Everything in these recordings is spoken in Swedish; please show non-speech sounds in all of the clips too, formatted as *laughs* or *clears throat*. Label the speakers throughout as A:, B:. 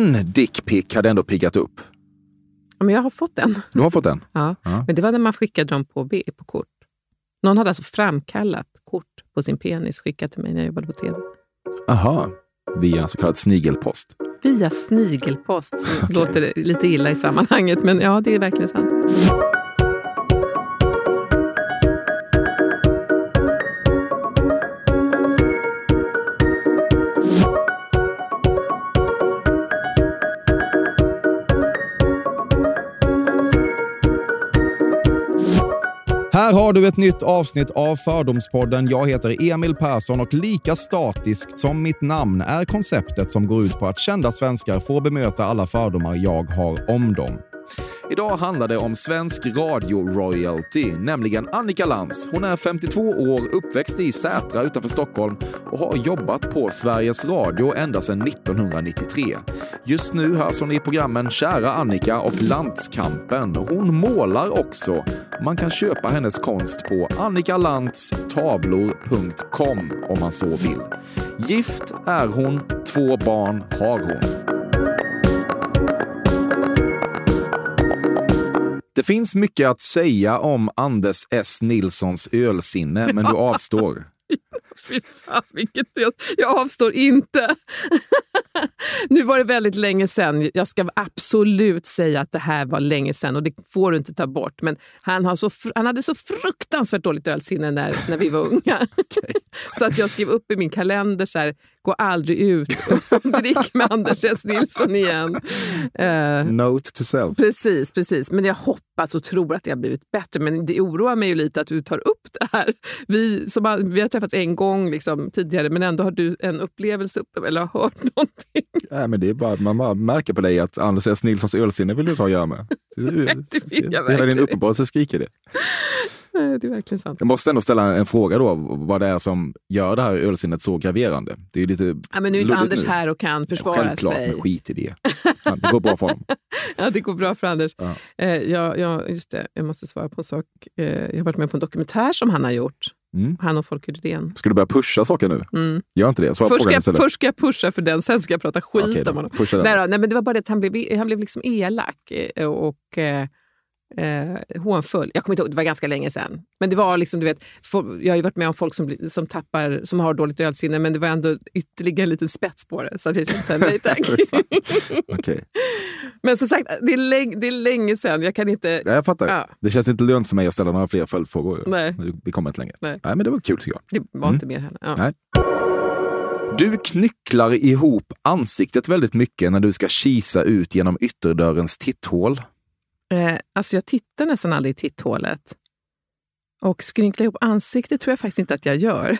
A: En dickpic hade ändå piggat upp.
B: Ja, Men jag har fått en.
A: Du har fått en?
B: Ja.
A: Ja.
B: Men det var när man skickade dem på, B- på kort. Någon hade alltså framkallat kort på sin penis skickat till mig när jag jobbade på tv.
A: Aha, via så kallad snigelpost.
B: Via snigelpost, som *laughs* låter lite illa i sammanhanget, men ja, det är verkligen sant.
A: Här har du ett nytt avsnitt av Fördomspodden. Jag heter Emil Persson och lika statiskt som mitt namn är konceptet som går ut på att kända svenskar får bemöta alla fördomar jag har om dem. Idag handlar det om svensk radio-royalty, nämligen Annika Lantz. Hon är 52 år, uppväxt i Sätra utanför Stockholm och har jobbat på Sveriges Radio ända sedan 1993. Just nu hörs hon i programmen Kära Annika och Landskampen. Hon målar också. Man kan köpa hennes konst på annikalantstavlor.com om man så vill. Gift är hon, två barn har hon. Det finns mycket att säga om Anders S. Nilssons ölsinne, men du *laughs* avstår.
B: Fy fan, vilket jag, jag avstår inte. *laughs* nu var det väldigt länge sedan. Jag ska absolut säga att det här var länge sedan och det får du inte ta bort. Men han, har så, han hade så fruktansvärt dåligt ölsinne när, när vi var unga. *laughs* så att jag skrev upp i min kalender så här, gå aldrig ut och *laughs* drick med Anders S. Nilsson igen. Eh,
A: Note to self.
B: Precis, precis. Men jag hoppas och tror att det har blivit bättre. Men det oroar mig ju lite att du tar upp det här. Vi, som har, vi har träffats en gång liksom, tidigare, men ändå har du en upplevelse upp, eller har hört någonting. *laughs*
A: Nej, men det är bara, man bara märker på dig att Anders S. Nilssons ölsinne vill du ha att göra med. *laughs* Det,
B: vill jag
A: Hela din
B: verkligen
A: uppenbarelse skriker det. *laughs*
B: Det är verkligen sant.
A: Jag måste ändå ställa en fråga då, vad det är som gör det här ölsinnet så graverande. Det är lite
B: Ja, men nu är inte Anders
A: nu.
B: här och kan försvara
A: Självklart,
B: sig.
A: men skit i det. Ja, Det går bra för honom. *laughs*
B: Ja, det går bra för Anders.
A: Ja.
B: Eh, jag, jag, just det, jag måste svara på en sak. Eh, jag har varit med på en dokumentär som han har gjort.
A: Mm.
B: Han och Folke Rydén.
A: Ska du börja pusha saker nu?
B: Mm.
A: Gör inte det. Svara
B: Först ska, jag,
A: istället.
B: först ska jag pusha för den, sen ska jag prata skit
A: då,
B: om honom. Nej, då, nej, men det var bara det att han blev, han blev liksom elak eh, och eh, eh, hånfull. Jag kommer inte ihåg, det var ganska länge sedan. Men det var liksom, du vet, jag har ju varit med om folk som, som tappar, som har dåligt ölsinne, men det var ändå ytterligare en liten spets på det. Så att jag kände här, nej tack. *laughs*
A: Okej.
B: men som sagt, det är, länge, det är länge sedan. Jag kan inte...
A: Ja, Jag fattar.
B: Ja.
A: Det känns inte lönt för mig att ställa några fler följdfrågor.
B: Nej.
A: Vi kommer inte längre.
B: Nej.
A: Nej, men det var kul tycker jag.
B: Det var inte mer heller. Ja.
A: Nej. Du knycklar ihop ansiktet väldigt mycket när du ska kisa ut genom ytterdörrens titthål.
B: Eh, alltså jag tittar nästan aldrig i titthålet. Och skrynkla ihop ansiktet tror jag faktiskt inte att jag gör.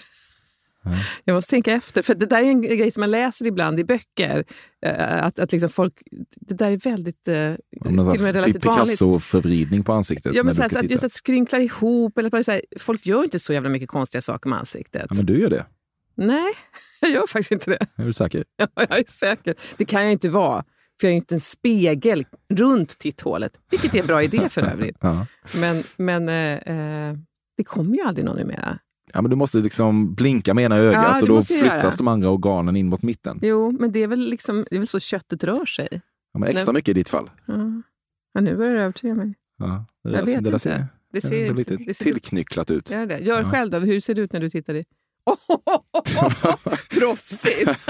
B: Jag måste tänka efter, för det där är en grej som man läser ibland i böcker. Eh, att, att liksom folk, det där är väldigt, eh,
A: Om
B: till och med relativt vanligt.
A: Picasso-förvridning på ansiktet
B: Ja, men så här, så att, just att skrynkla ihop, eller bara så här, folk gör inte så jävla mycket konstiga saker med ansiktet.
A: Ja, men du gör det.
B: Nej, *laughs* jag gör faktiskt inte det.
A: Är du säker?
B: Ja, jag är säker. Det kan jag inte vara, för jag ju inte en spegel runt titthålet. Vilket är en bra idé *laughs* för övrigt.
A: Ja.
B: Men, men eh, eh, det kommer ju aldrig någon numera.
A: Ja, men du måste liksom blinka med ena
B: Ja,
A: ögat
B: det
A: och då
B: jag
A: flyttas
B: göra.
A: de andra organen in mot mitten.
B: Jo, men det är väl, liksom, det är väl så köttet rör sig.
A: Ja, men extra
B: Nej.
A: mycket i ditt fall.
B: Ja. Ja, nu börjar det övertyga mig.
A: Ja, det
B: Jag
A: där,
B: vet
A: det där
B: inte.
A: ser,
B: Det ser,
A: det lite
B: det ser
A: tillknycklat ut.
B: Gör det. Gör
A: Ja.
B: själv då, hur ser det ut när du tittar i... *laughs* *laughs* Proffsigt!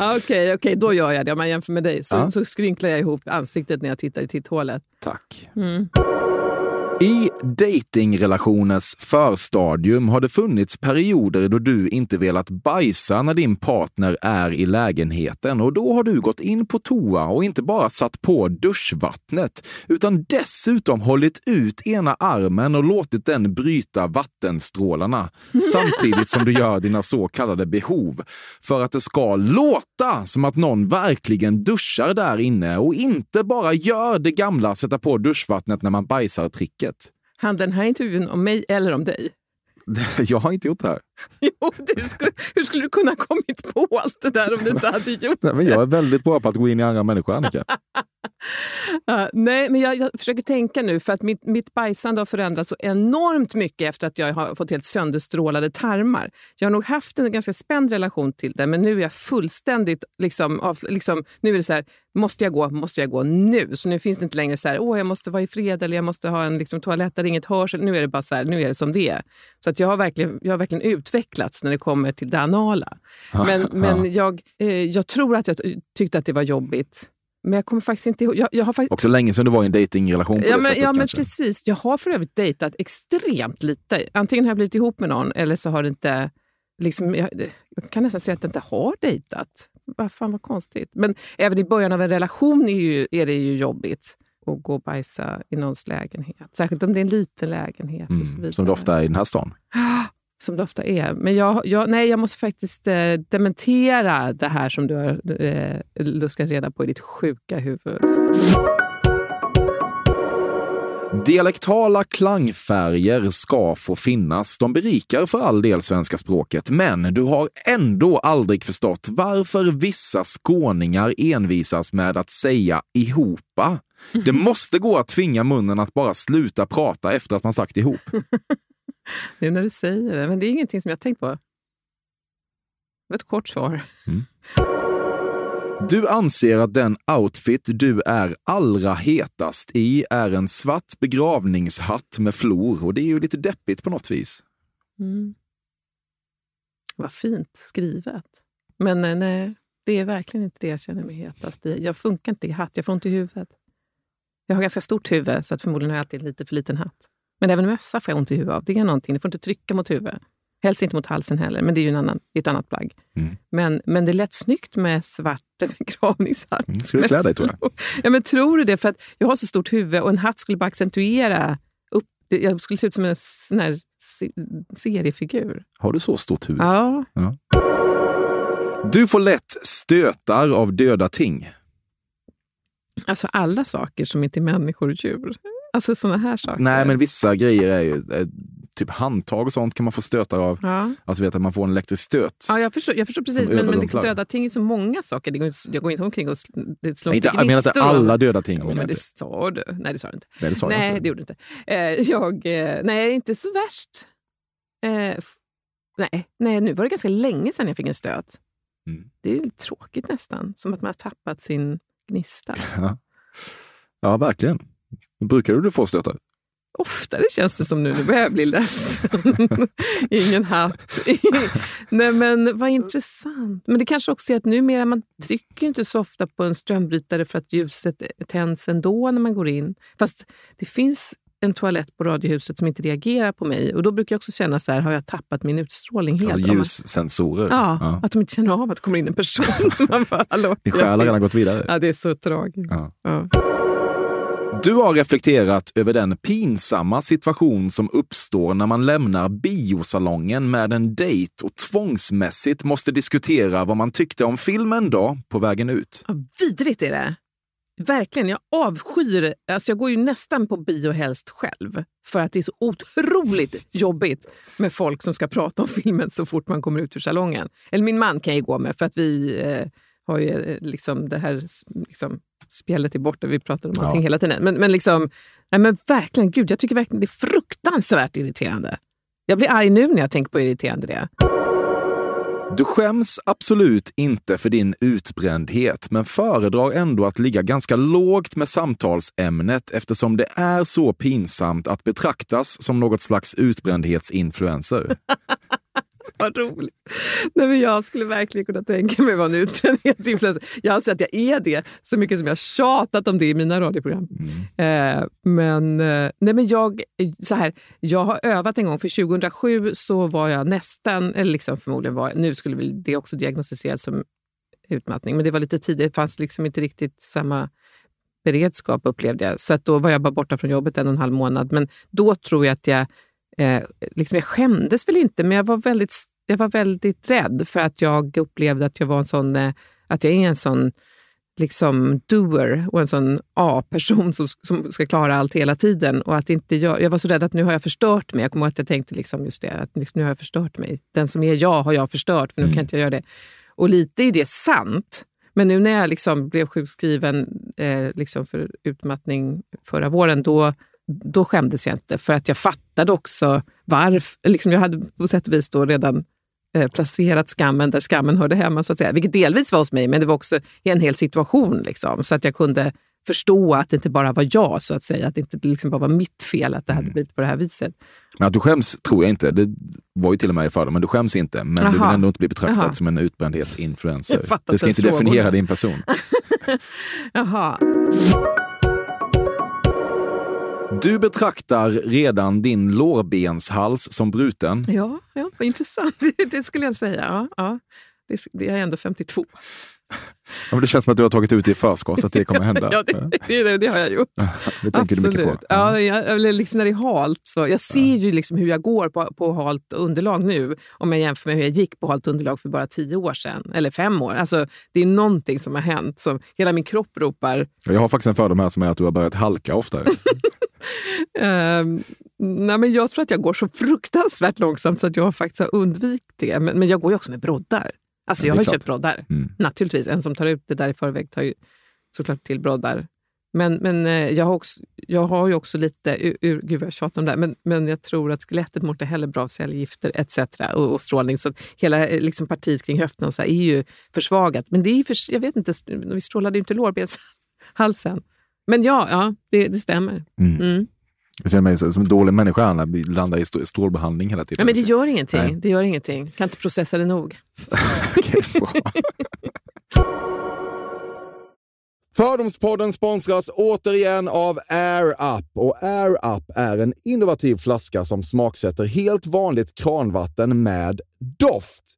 B: Okej, okej, då gör jag det. Om man jämför med dig så,
A: Ja.
B: så skrynklar jag ihop ansiktet när jag tittar i titthålet.
A: Tack.
B: Mm.
A: I datingrelationens förstadium har det funnits perioder då du inte velat bajsa när din partner är i lägenheten. Och då har du gått in på toa och inte bara satt på duschvattnet utan dessutom hållit ut ena armen och låtit den bryta vattenstrålarna. Samtidigt som du gör dina så kallade behov. För att det ska låta som att någon verkligen duschar där inne och inte bara gör det gamla sätta på duschvattnet när man bajsar-tricket.
B: Han den här intervjun om mig eller om dig? *laughs*
A: Jag har inte gjort det här. *laughs*
B: Jo, du skulle, hur skulle du kunna kommit på allt det där om du inte hade gjort
A: Nej, men jag är väldigt bra på att gå in i andra människor, Annika. *laughs*
B: Ja, nej, men jag, jag försöker tänka nu, för att mitt, mitt bajsande har förändrats så enormt mycket efter att jag har fått helt sönderstrålade tarmar. Jag har nog haft en ganska spänd relation till det, men nu är jag fullständigt... Liksom, av, liksom, nu är det så här, måste jag gå, måste jag gå nu? Så nu finns det inte längre så här, åh, jag måste vara i fred eller jag måste ha en liksom, toalett där inget hörs. Nu är det bara så här, nu är det som det är. Så att jag, har verkligen, jag har verkligen utvecklats när det kommer till det anala. Men, *laughs* men jag, eh, jag tror att jag tyckte att det var jobbigt. Men jag kommer faktiskt inte ihåg. Jag, jag har faktiskt,
A: Också länge sedan du var i en datingrelation på
B: Ja, men,
A: sättet
B: ja men precis. Jag har för övrigt dejtat extremt lite. Antingen har jag blivit ihop med någon eller så har det inte... Liksom, jag, jag kan nästan säga att jag inte har dejtat. Vad fan vad konstigt. Men även i början av en relation är, ju, är det ju jobbigt att gå och bajsa i någons lägenhet. Särskilt om det är en liten lägenhet. och så vidare.
A: Mm, som det ofta är i den här stan. *gasps*
B: Som det ofta är. Men jag, jag, nej, jag måste faktiskt eh, dementera det här som du har eh, luskat reda på i ditt sjuka huvud.
A: Dialektala klangfärger ska få finnas. De berikar för all del svenska språket, men du har ändå aldrig förstått varför vissa skåningar envisas med att säga ihopa. Det *laughs* måste gå att tvinga munnen att bara sluta prata efter att man sagt ihop. *laughs* *laughs*
B: Nu när du säger det. Men det är ingenting som jag tänkt på. Det var ett kort svar.
A: Du anser att den outfit du är allra hetast i är en svart begravningshatt med flor och det är ju lite deppigt på något vis.
B: Mm. Vad fint skrivet. Men eh, nej, det är verkligen inte det jag känner mig hetast i. Jag funkar inte i hatt, jag får ont i huvudet. Jag har ganska stort huvud, så att förmodligen har jag alltid en lite för liten hatt. Men även mössa får jag ont i huvudet av. Det är någonting, det får inte trycka mot huvudet. Helst inte mot halsen heller, men det är ju en annan, ett annat plagg.
A: Mm.
B: Men, men det är lätt snyggt med svart *laughs* begravningshatt.
A: Mm, Skulle du klä dig tror jag?
B: Ja, men tror du det? För att jag har så stort huvud och en hatt skulle bara accentuera upp. Jag skulle se ut som en sån här se- seriefigur.
A: Har du så stort huvud?
B: Ja.
A: Du får lätt stötar av döda ting.
B: Alltså alla saker som inte är människor och djur. Alltså såna här saker.
A: Nej, men vissa grejer är ju eh, typ handtag och sånt kan man få stötar av.
B: Ja.
A: Alltså vet att man får en elektrisk stöt.
B: Ja, jag förstår, jag förstår precis. Men, men det, döda ting är så många saker. Det går, inte- jag går inte omkring och det slår
A: inte, jag menar inte alla döda ting. Menar
B: men
A: jag
B: det sa du. Nej, det sa du inte.
A: Nej, det sa jag
B: nej,
A: inte.
B: det gjorde du inte. Eh, jag, eh, nej, inte så värst. Eh, nej, nej, nu var det ganska länge sedan jag fick en stöt.
A: Mm.
B: Det är tråkigt nästan. Som att man har tappat sin gnista. *laughs*
A: Ja, verkligen. Brukar du få stötar?
B: Oftare känns det som nu. Nu börjar jag bli ledsen. *laughs* Ingen hatt. *laughs* Nej, men vad intressant. Men det kanske också är att numera man trycker inte så ofta på en strömbrytare för att ljuset tänds ändå när man går in. Fast det finns en toalett på Radiohuset som inte reagerar på mig. Och Då brukar jag också känna så här, har jag tappat min utstrålning helt?
A: Alltså ljussensorer.
B: Ja, att de inte känner av att det kommer in en person. *laughs* Man bara, Hallå,
A: Din själ har redan gått vidare.
B: Ja, det är så tragiskt.
A: Ja.
B: Ja.
A: Du har reflekterat över den pinsamma situation som uppstår när man lämnar biosalongen med en dejt och tvångsmässigt måste diskutera vad man tyckte om filmen då på vägen ut.
B: Ja, vidrigt är det. Verkligen. Jag avskyr... Alltså jag går ju nästan på bio helst själv. För att det är så otroligt jobbigt med folk som ska prata om filmen så fort man kommer ut ur salongen. Eller min man kan jag ju gå med för att vi eh, har ju eh, liksom det här liksom, spjället är borta. Vi pratar om allting
A: Ja.
B: hela tiden. Men, men, liksom, nej, men verkligen, gud, jag tycker verkligen det är fruktansvärt irriterande. Jag blir arg nu när jag tänker på hur irriterande det är.
A: Du skäms absolut inte för din utbrändhet, men föredrar ändå att ligga ganska lågt med samtalsämnet eftersom det är så pinsamt att betraktas som något slags utbrändhetsinfluencer. *laughs*
B: Vad roligt. Nej, men jag skulle verkligen kunna tänka mig att vara en utbrändhetsinfluencer. Jag anser att jag är det så mycket som jag tjatat om det i mina radioprogram. Eh, men, eh, nej, men jag, så här, jag har övat en gång, för 2007 så var jag nästan, eller liksom förmodligen var, nu skulle väl det också diagnostiseras som utmattning, men det var lite tidigt, det fanns liksom inte riktigt samma beredskap upplevde jag. Så att då var jag bara borta från jobbet en och en halv månad. Men då tror jag att jag, eh, liksom jag skämdes väl inte, men jag var väldigt, jag var väldigt rädd för att jag upplevde att jag var en sån, eh, att jag är en sån liksom doer och en sån A-person som, som ska klara allt hela tiden. Och att inte jag, jag var så rädd att nu har jag förstört mig. Jag kommer ihåg att jag tänkte liksom just det, att liksom, nu har jag förstört mig. Den som är jag har jag förstört, för nu kan inte jag göra det. Och lite är det sant. Men nu när jag liksom blev sjukskriven eh, liksom för utmattning förra våren, då, då skämdes jag inte. För att jag fattade också varför. Liksom jag hade på sätt och vis då redan placerat skammen där skammen hörde hemma. Så att säga. Vilket delvis var hos mig, men det var också en hel situation. Liksom, så att jag kunde förstå att det inte bara var jag, så att säga. Att det inte liksom bara var mitt fel att det hade blivit på det här viset.
A: Men att du skäms tror jag inte. Det var ju till och med i förra, men du skäms inte. Men du vill
B: Aha.
A: ändå inte bli betraktad
B: Aha.
A: som en utbrändhetsinfluencer. Det ska
B: inte
A: definiera
B: frågorna.
A: din person. *laughs*
B: Jaha.
A: Du betraktar redan din lårbenshals som bruten.
B: Ja, ja vad intressant. *laughs* Det, skulle jag säga. Ja, ja. Det, det är ändå 52.
A: Ja, det känns som att du har tagit ut det i förskott att det kommer hända. *laughs*
B: Ja, det, det, det, har jag gjort. *laughs*
A: det tänker du mycket på.
B: Ja, jag, eller liksom när det är halt. Så jag ser ju liksom hur jag går på, på halt underlag nu om jag jämför med hur jag gick på halt underlag för bara tio år sedan. Eller fem år. Alltså, det är någonting som har hänt. Som hela min kropp ropar.
A: Jag har faktiskt en fördom här som är att du har börjat halka oftare. *laughs*
B: ehm, nej, men jag tror att jag går så fruktansvärt långsamt så att jag faktiskt har undvikit det. Men, men jag går ju också med broddar. Alltså,
A: Ja,
B: jag har
A: klart.
B: köpt broddar.
A: Mm.
B: Naturligtvis. En som tar ut det där i förväg tar ju såklart till broddar. Men, men eh, jag, har också, jag har ju också lite... Ur, gud vad jag tjatar om det här, men, men jag tror att skelettet mår heller bra av cellgifter etc. Och, och strålning. Så hela eh, liksom, partiet kring höften och så här är ju försvagat. Men det är för, jag vet inte, vi strålade ju inte lårbenshalsen. Men ja, ja det, det stämmer.
A: Mm.
B: Mm.
A: Jag känner mig som en dålig människa när vi landar i strålbehandling hela tiden.
B: Ja, men det gör ingenting.
A: Nej.
B: Det gör ingenting. Kan inte processa det nog. *laughs* *laughs*
A: Fördomspodden sponsras återigen av Air Up. Och Air Up är en innovativ flaska som smaksätter helt vanligt kranvatten med doft.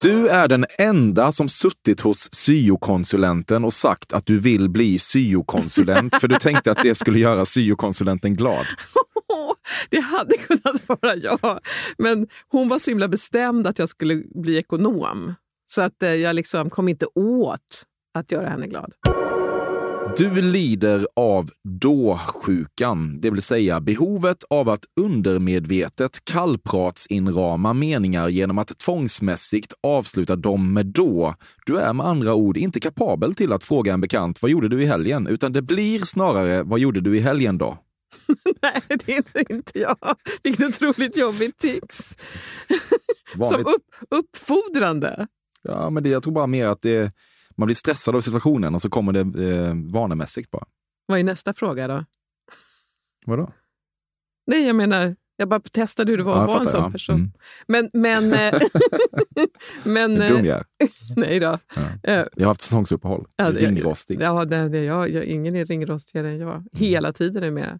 A: Du är den enda som suttit hos syokonsulenten och sagt att du vill bli syokonsulent för du tänkte att det skulle göra syokonsulenten glad. *laughs*
B: Det hade kunnat vara jag. Men hon var så himla bestämd att jag skulle bli ekonom. Så att eh, jag liksom kom inte åt att göra henne glad.
A: Du lider av då-sjukan, det vill säga behovet av att undermedvetet kallpratsinrama meningar genom att tvångsmässigt avsluta dem med då. Du är med andra ord inte kapabel till att fråga en bekant vad gjorde du i helgen, utan det blir snarare vad gjorde du i helgen då? *laughs*
B: Nej, det är inte- jag. Vilket otroligt jobbigt tics. *laughs* Som upp, uppfordrande.
A: Ja, men det, jag tror bara mer att det, man blir stressad av situationen och så kommer det eh, vanemässigt bara.
B: Vad är nästa fråga då?
A: Vadå?
B: Nej, jag menar, jag bara testade hur det var
A: Ja,
B: att vara en sån
A: ja.
B: person.
A: Mm.
B: Men, men, *laughs* eh, *laughs* men
A: Hur dum
B: eh,
A: jag *laughs*
B: nej då.
A: Ja.
B: Eh,
A: Jag har haft säsongsuppehåll.
B: Ja, det-
A: Ringrostig.
B: Ja, det, det, jag, jag, ingen är ringrostigare än jag. Hela tiden är med.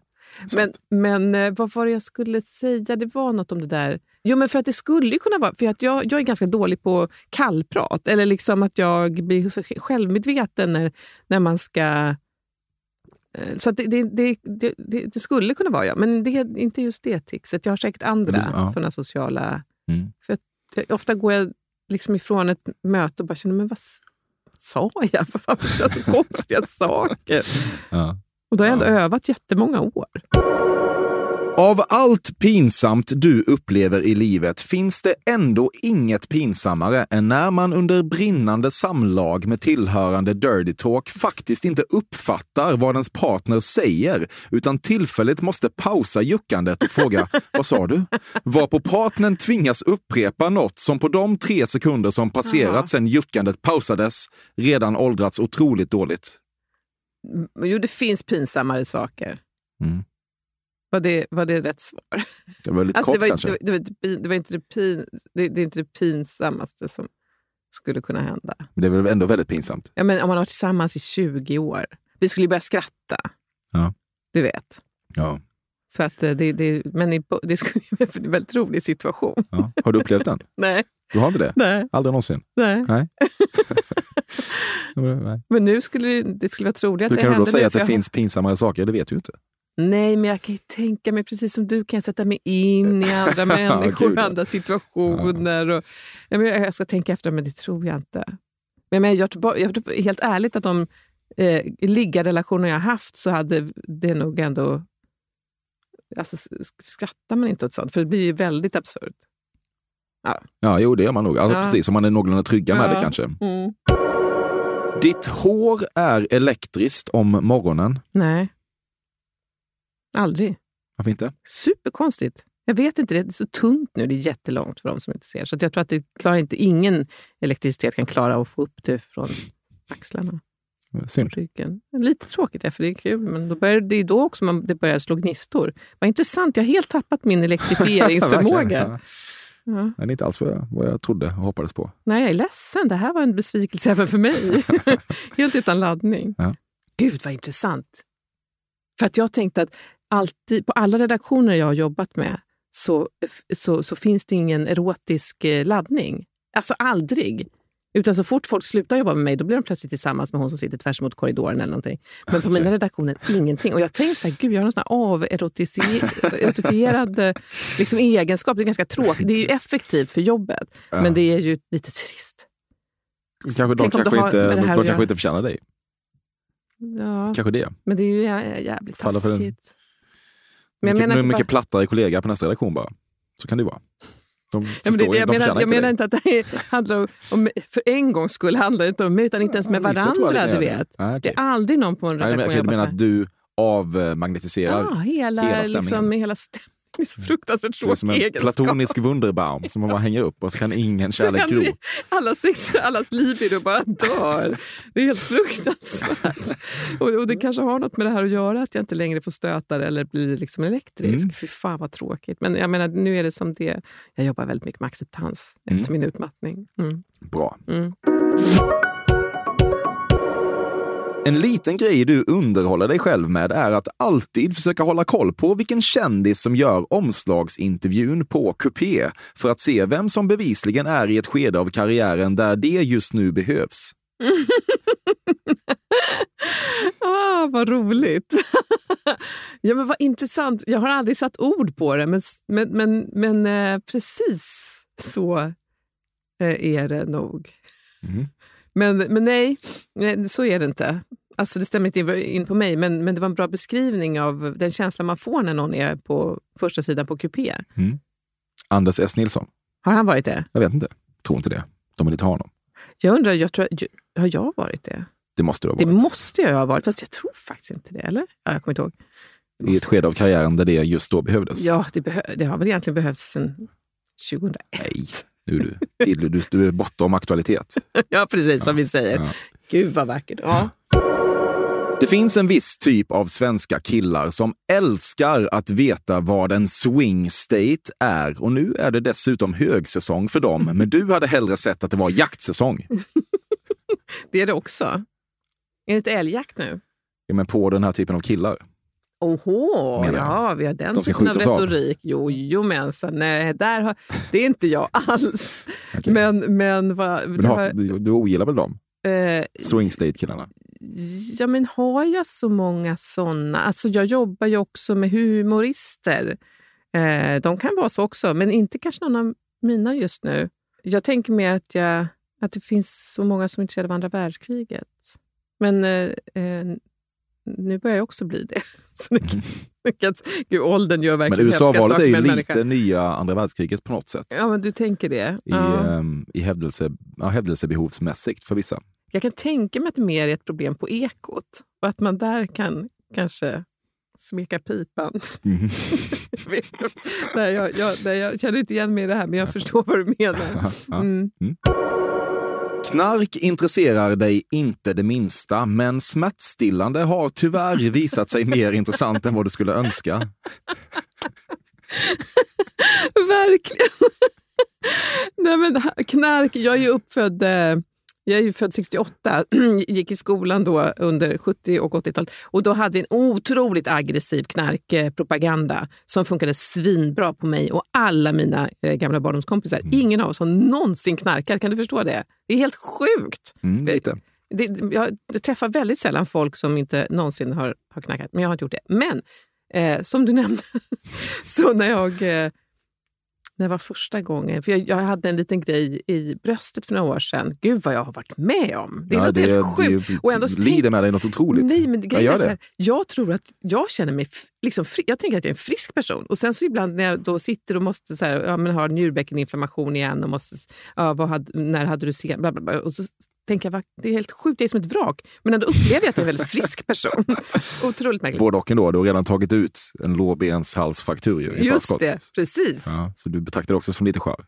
B: Men, men eh, vad var det jag skulle säga? Det var något om det där. Jo, men för att det skulle ju kunna vara... För att jag, jag är ganska dålig på kallprat. Eller liksom att jag blir så självmedveten när, när man ska... eh, Så att det, det, det, det, det, skulle kunna vara jag, men det är inte just det tixet. Jag har säkert andra
A: Ja.
B: såna sociala...
A: Mm.
B: För eh, ofta går jag liksom ifrån ett möte och bara känner, men vad sa jag? Varför sa jag så konstiga saker?
A: Ja.
B: Och då har jag ändå
A: Ja.
B: övat jättemånga år.
A: Av allt pinsamt du upplever i livet finns det ändå inget pinsammare än när man under brinnande samlag med tillhörande dirty talk faktiskt inte uppfattar vad ens partner säger utan tillfälligt måste pausa juckandet och fråga *laughs* vad sa du? Varpå partnern tvingas upprepa något som på de tre sekunder som passerat sedan juckandet pausades redan åldrats otroligt dåligt.
B: Jo, det finns pinsammare saker.
A: Mm.
B: Var det, var det rätt svar?
A: Det var lite
B: Alltså,
A: kort
B: det, var,
A: kanske.
B: det, det, var inte det, pin, det, det är inte det pinsammaste som skulle kunna hända.
A: Men det är väl ändå väldigt pinsamt.
B: Ja, men om man har varit tillsammans i 20 år. Vi skulle ju börja skratta.
A: Ja.
B: Du vet.
A: Ja.
B: Så att eh, det, det, men *laughs* det skulle vara en väldigt rolig situation.
A: Ja. Har du upplevt den? *laughs*
B: Nej,
A: Du har inte det?
B: nej,
A: Aldrig någonsin?
B: nej.
A: Nej. *laughs*
B: Men nu skulle det, det skulle vara troligt att
A: Hur
B: det
A: kan du då säga att det finns pinsammare saker? Det vet du inte.
B: Nej, men jag kan ju tänka mig, precis som du kan jag sätta mig in i andra *laughs* människor och
A: ja.
B: andra situationer. Och, ja, men jag ska tänka efter, men det tror jag inte. Men, men jag, jag helt ärligt att de eh, liggarrelationer jag haft så hade det nog ändå... Alltså, skrattar man inte åt sånt? För det blir ju väldigt absurt.
A: Ja, jo, det gör man nog. Alltså,
B: Ja.
A: Precis, om man är någorlunda trygga med
B: Ja.
A: det kanske.
B: Mm.
A: Ditt hår är elektriskt om morgonen.
B: Nej. Aldrig.
A: Varför inte?
B: Superkonstigt. Jag vet inte, det är så tungt nu. Det är jättelångt för de som inte ser. Så jag tror att det klarar inte, ingen elektricitet kan klara att få upp det från axlarna
A: Synd.
B: ryggen. Lite tråkigt, ja, för det är kul. Men då börjar, det är då också man, det börjar slå gnistor. Vad intressant, jag har helt tappat min elektrifieringsförmåga. *laughs* Ja.
A: Det är inte alls vad jag, vad jag trodde och hoppades på.
B: Nej, jag är ledsen. Det här var en besvikelse även för mig. *laughs* helt utan laddning.
A: Ja.
B: Gud, vad intressant. För att jag tänkte att alltid, på alla redaktioner jag har jobbat med så, så, så finns det ingen erotisk eh, laddning. Alltså aldrig. Utan så fort folk slutar jobba med mig, då blir de plötsligt tillsammans med hon som sitter tvärs mot korridoren eller någonting. Men på *laughs* mina redaktioner, ingenting. Och jag tänkte så här, gud, jag har någon sån här averotifierad *laughs* eh, liksom, egenskap. Det är ganska tråkigt. Det är ju *laughs* effektivt för jobbet,
A: Ja.
B: men det är ju lite trist.
A: Kanske, de kanske, inte, de, kanske inte förtjänar dig.
B: Ja,
A: Kanske det.
B: men det är ju jä- jävligt
A: Faller
B: taskigt. Men
A: mycket,
B: menar
A: mycket plattare kollega på nästa redaktion bara. Så kan det vara. De
B: Ja, men det,
A: ju,
B: jag menar, jag
A: inte
B: menar inte att det handlar om, om... För en gångs skull handlar det inte om mig, utan inte ens med
A: det
B: varandra. Du
A: det.
B: vet.
A: Ah,
B: Det
A: okej.
B: är aldrig någon på en
A: Nej, men
B: redaktion
A: jag
B: jag
A: menar att du avmagnetiserar.
B: Ja, hela,
A: hela
B: liksom,
A: stämningen.
B: hela stämningen. Det är så fruktansvärt
A: Du är som
B: tråkig
A: en
B: egenskap.
A: platonisk Wunderbaum som man bara hänger upp och så kan ingen kärlek gro.
B: det- Alla sex, allas libido bara dör. Det är helt fruktansvärt. Och, och det kanske har något med det här att göra, att jag inte längre får stötar eller blir liksom elektrisk.
A: Mm.
B: Fy fan vad tråkigt. Men jag menar, nu är det som det Jag jobbar väldigt mycket med acceptans
A: Mm.
B: efter min utmattning. Mm.
A: Bra.
B: Mm.
A: En liten grej du underhåller dig själv med är att alltid försöka hålla koll på vilken kändis som gör omslagsintervjun på Coupé för att se vem som bevisligen är i ett skede av karriären där det just nu behövs. *laughs*
B: Ah, vad roligt! *laughs* ja, men vad intressant. Jag har aldrig satt ord på det, men, men, men, men eh, precis så eh, är det nog.
A: Mm.
B: Men, men nej, så är det inte. Alltså, det stämmer inte in- på mig, men, men det var en bra beskrivning av den känsla man får när någon är på första sidan på kupé.
A: Anders S. Nilsson.
B: Har han varit det?
A: Jag vet inte. Tror inte det. De vill inte ha honom.
B: Jag undrar, jag tror, har jag varit det?
A: Det måste du ha
B: Det
A: varit.
B: måste jag ha varit, fast jag tror faktiskt inte det. Eller? Ja, jag kommer inte ihåg. Det
A: I ett skede av karriären där det just då behövdes.
B: Ja, det, behö- det har väl egentligen behövts sedan 2001.
A: Nej, nu du, till, du, du är bortom aktualitet. *laughs*
B: Ja, precis som vi säger.
A: Ja.
B: Gud vad vackert. Ja.
A: Det finns en viss typ av svenska killar som älskar att veta vad en swing state är och nu är det dessutom högsäsong för dem. *laughs* Men du hade hellre sett att det var jaktsäsong. *laughs*
B: Det är det också. Är det inte älgjakt nu?
A: Ja, men på den här typen av killar.
B: Oho,
A: Menar
B: ja, vi har den
A: De
B: typen av retorik. Jo, jo mensan. Nej, där har, det är inte jag alls.
A: Okej.
B: Men, men, vad,
A: Men du, har, du, du ogillar väl dem?
B: eh,
A: Swing state-killarna?
B: ja, men har jag så många såna? Alltså, jag jobbar ju också med humorister. Eh, de kan vara så också, men inte kanske någon av mina just nu. Jag tänker mer att, jag, att det finns så många som är intresserade av andra världskriget. Men eh, eh, nu börjar jag också bli det. *laughs* Så det kan, det kan, gud, åldern gör
A: Men
B: verkligen hemska
A: USA-valet är ju lite
B: människa.
A: nya andra världskriget på något sätt.
B: Ja, men du tänker det?
A: I,
B: Ja.
A: ehm, i hävdelse, ja, hävdelsebehovsmässigt för vissa.
B: Jag kan tänka mig att det mer är ett problem på Ekot och att man där kan kanske smeka pipan.
A: Mm. *laughs*
B: Jag jag, jag, jag känner inte igen mig i det här, men jag förstår vad du menar. *laughs* Mm.
A: Knark intresserar dig inte det minsta, men smärtstillande har tyvärr visat sig mer intressant än vad du skulle önska. *laughs*
B: Verkligen. *laughs* Nej, men knark, jag är ju uppfödd eh, jag är ju född 68, *clears throat* gick i skolan då under 70 och 80-talet. Och då hade vi en otroligt aggressiv knarkpropaganda som funkade svinbra på mig och alla mina eh, gamla barndomskompisar. Ingen av oss har någonsin knarkat. Kan du förstå det? Det är helt sjukt.
A: Mm, lite.
B: Det, jag, jag träffar väldigt sällan folk som inte någonsin har, har knarkat, men jag har inte gjort det. Men eh, som du nämnde, *laughs* så när jag... Eh, när det var första gången, för jag, jag hade en liten grej i bröstet för några år sedan. Gud vad jag har varit med om. Det är
A: Ja,
B: helt, helt
A: det,
B: sjukt.
A: det,
B: Och ändå
A: lider med dig något otroligt.
B: Nej, men
A: jag
B: grejen är
A: gör
B: så här, jag tror att jag känner mig liksom fri, Jag tänker att jag är en frisk person. Och sen så ibland när jag då sitter och måste så här, ja, men har njurbäckeninflammation igen och måste, ja, vad hade, när hade du sen, och så jag, va, det är helt sjukt, jag är som ett vrak. Men ändå upplever jag att jag är en väldigt frisk person. *laughs* Otroligt märkligt.
A: Både och ändå. Du har redan tagit ut en lårbenshalsfraktur ju, i
B: Just det, precis.
A: Ja, så du betraktar det också som lite skör?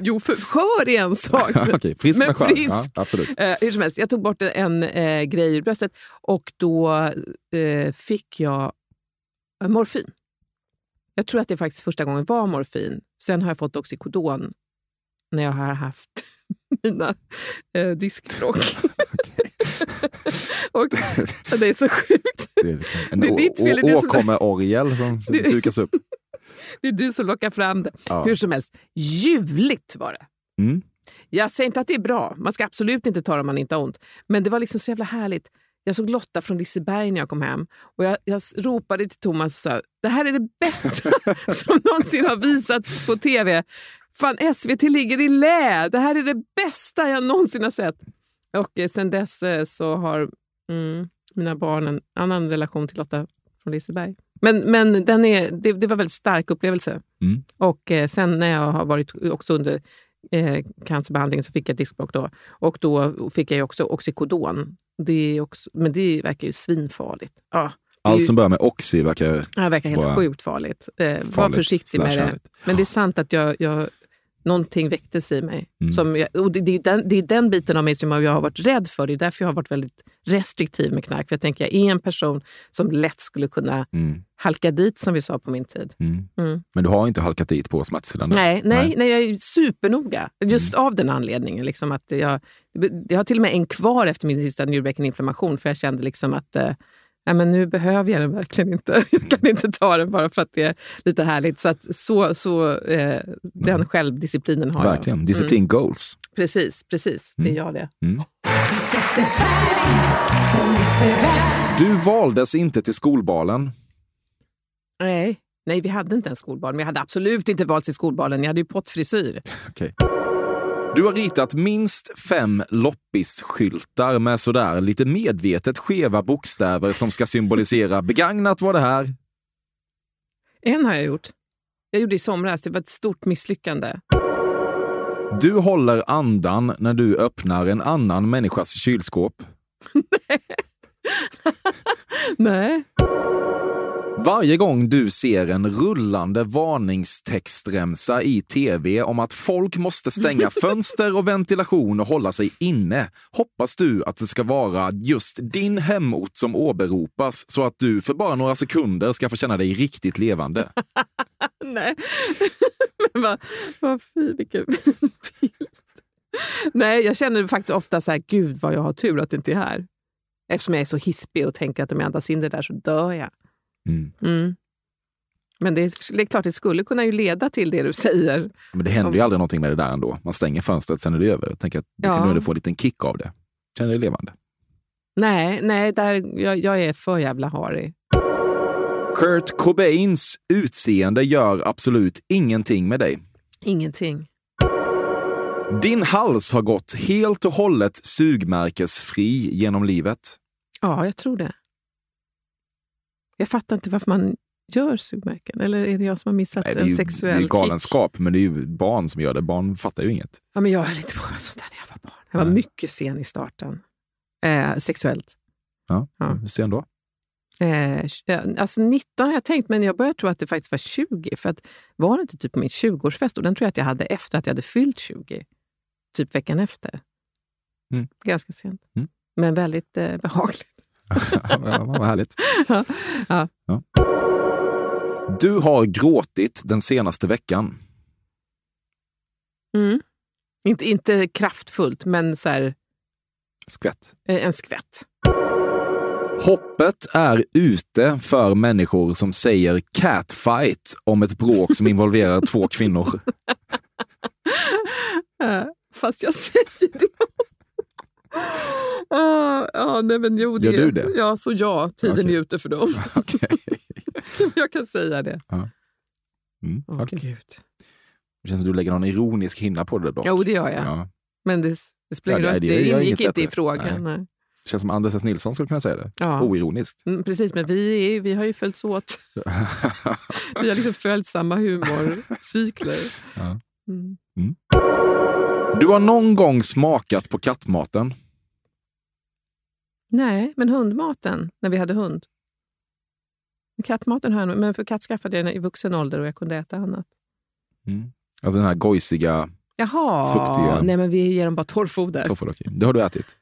B: Jo, för skör är en sak. *laughs*
A: Okej, frisk
B: men
A: men skör.
B: frisk.
A: Ja, absolut.
B: Eh, hur som helst, jag tog bort en eh, grej ur bröstet och då eh, fick jag eh, morfin. Jag tror att det faktiskt första gången var morfin. Sen har jag fått oxycodon när jag har haft *laughs* mina eh, diskbråck. *laughs* *laughs* och, det är så sjukt.
A: Det är liksom en
B: Det är ditt fel, det är du som-
A: åkommeorgel som dukas upp.
B: Det är du som lockar fram det.
A: Ja.
B: Hur som helst, ljuvligt var det.
A: Mm.
B: Jag säger inte att det är bra. Man ska absolut inte ta det om man inte har ont. Men det var liksom så jävla härligt. Jag såg Lotta från Liseberg när jag kom hem och jag, jag ropade till Thomas och sa det här är det bästa som någonsin har visats på tv. Fan, SVT ligger i lä. Det här är det bästa jag någonsin har sett. Och eh, sen dess eh, så har mm, mina barn en annan relation till Lotta från Liseberg. Men, men den är, det, det var en väldigt stark upplevelse.
A: Mm.
B: Och eh, sen när jag har varit också under eh, cancerbehandlingen så fick jag diskbråck då. Och då fick jag också oxycodon. Det är också, men det verkar ju svinfarligt. Ja,
A: Allt som börjar med oxy verkar...
B: det verkar helt
A: vara
B: sjukt farligt. Eh, var
A: farligt
B: försiktig med det. Men det är sant att jag, jag, någonting väcktes i mig.
A: Mm.
B: Som jag, och det, det, är den, det är den biten av mig som jag har varit rädd för. Det är därför jag har varit väldigt restriktiv med knark. För jag tänker jag är en person som lätt skulle kunna
A: Mm.
B: halka dit, som vi sa på min tid.
A: Mm.
B: Mm.
A: Men du har inte halkat dit på smärtstillande?
B: Nej, nej, nej. jag är supernoga. Just av den anledningen. Liksom att jag, jag har till och med en kvar efter min sista njurbäckeninflammation för jag kände liksom att ja, men nu behöver jag den verkligen inte. *laughs* Jag kan inte ta den bara för att det är lite härligt. Så, att, så, så eh, Den självdisciplinen har
A: Verkligen.
B: jag.
A: Disciplin goals.
B: Precis, precis. Det är jag det.
A: Mm. Du valdes inte till skolbalen.
B: Nej. Nej, vi hade inte en skolbarn. Men jag hade absolut inte valt till skolbalen. Jag hade ju pottfrisyr. *laughs*
A: Okej. Du har ritat minst fem loppisskyltar med sådär lite medvetet skeva bokstäver som ska symbolisera begagnat var det här.
B: En har jag gjort. Jag gjorde i somras. Det var ett stort misslyckande.
A: Du håller andan när du öppnar en annan människas kylskåp. *laughs*
B: Nej. *laughs*
A: Varje gång du ser en rullande varningstextremsa i tv om att folk måste stänga *laughs* fönster och ventilation och hålla sig inne hoppas du att det ska vara just din hemort som åberopas så att du för bara några sekunder ska få känna dig riktigt levande. *laughs*
B: Nej, *laughs* men vad, vad fin, vilken fin bild. Nej, jag känner faktiskt ofta så här, gud vad jag har tur att det inte är här. Eftersom jag är så hispig och tänker att om jag andas in det där så dör jag.
A: Mm.
B: Mm. Men det är, det är klart, det skulle kunna ju leda till det du säger.
A: Men det händer ju aldrig någonting med det där ändå. Man stänger fönstret, sen är det över. Jag tänker att du
B: Ja.
A: kan få en liten kick av det. Känner dig levande.
B: Nej, nej där, jag, jag är för jävla harig.
A: Kurt Cobains utseende gör absolut ingenting med dig.
B: Ingenting.
A: Din hals har gått helt och hållet sugmärkesfri genom livet.
B: Ja, jag tror det. Jag fattar inte varför man gör sugmärken. Eller är det jag som har missat
A: Nej, är
B: en
A: ju det är
B: sexuell
A: ju galenskap, men det är ju barn som gör det. Barn fattar ju inget.
B: kick? Ja, men jag höll inte på med sånt där när jag var barn. Jag var
A: Nej.
B: mycket sen i starten. Eh, sexuellt.
A: Ja.
B: Ja.
A: Hur sen då?
B: Eh, tj- alltså 19 har jag tänkt, men jag börjar tro att det faktiskt var 20. För att var det inte typ på min 20-årsfest? Och den tror jag att jag hade efter att jag hade fyllt 20. Typ veckan efter.
A: Mm.
B: Ganska sent.
A: Mm.
B: Men väldigt eh, behagligt.
A: Ja, vad härligt.
B: Ja. Ja.
A: Ja. Du har gråtit den senaste veckan.
B: Mm. Inte, inte kraftfullt, men så här,
A: Skvätt.
B: eh, en skvätt.
A: Hoppet är ute för människor som säger catfight om ett bråk som involverar två kvinnor. *laughs*
B: Fast jag säger det. *laughs* Ah, ja, nej, men jo, det,
A: Gör du det?
B: Ja, så ja, tiden
A: Okej.
B: är ute för dem. *laughs*
A: Okej. *laughs*
B: jag kan säga det.
A: Mm,
B: Åh,
A: okej.
B: Gud.
A: Det känns som att du lägger någon ironisk hinna på det dock.
B: Jo, det gör jag.
A: Ja.
B: Men det, det spelar
A: Ja, det- det
B: Det, ingick inte i frågan. Nej.
A: Det känns som Anders S. Nilsson skulle kunna säga det.
B: Ja.
A: Oironiskt.
B: Mm, precis, men vi, är, vi har ju följts åt. vi har liksom följt samma humorcykler.
A: Ja.
B: Mm.
A: Du har någon gång smakat på kattmaten.
B: Nej, men hundmaten, när vi hade hund. Kattmaten har jag men för katt skaffade jag den i vuxen ålder och jag kunde äta annat.
A: Mm. Alltså den här gojsiga
B: Jaha,
A: Fuktiga.
B: nej men vi ger dem bara torrfoder.
A: toffel. okej. Det har du ätit.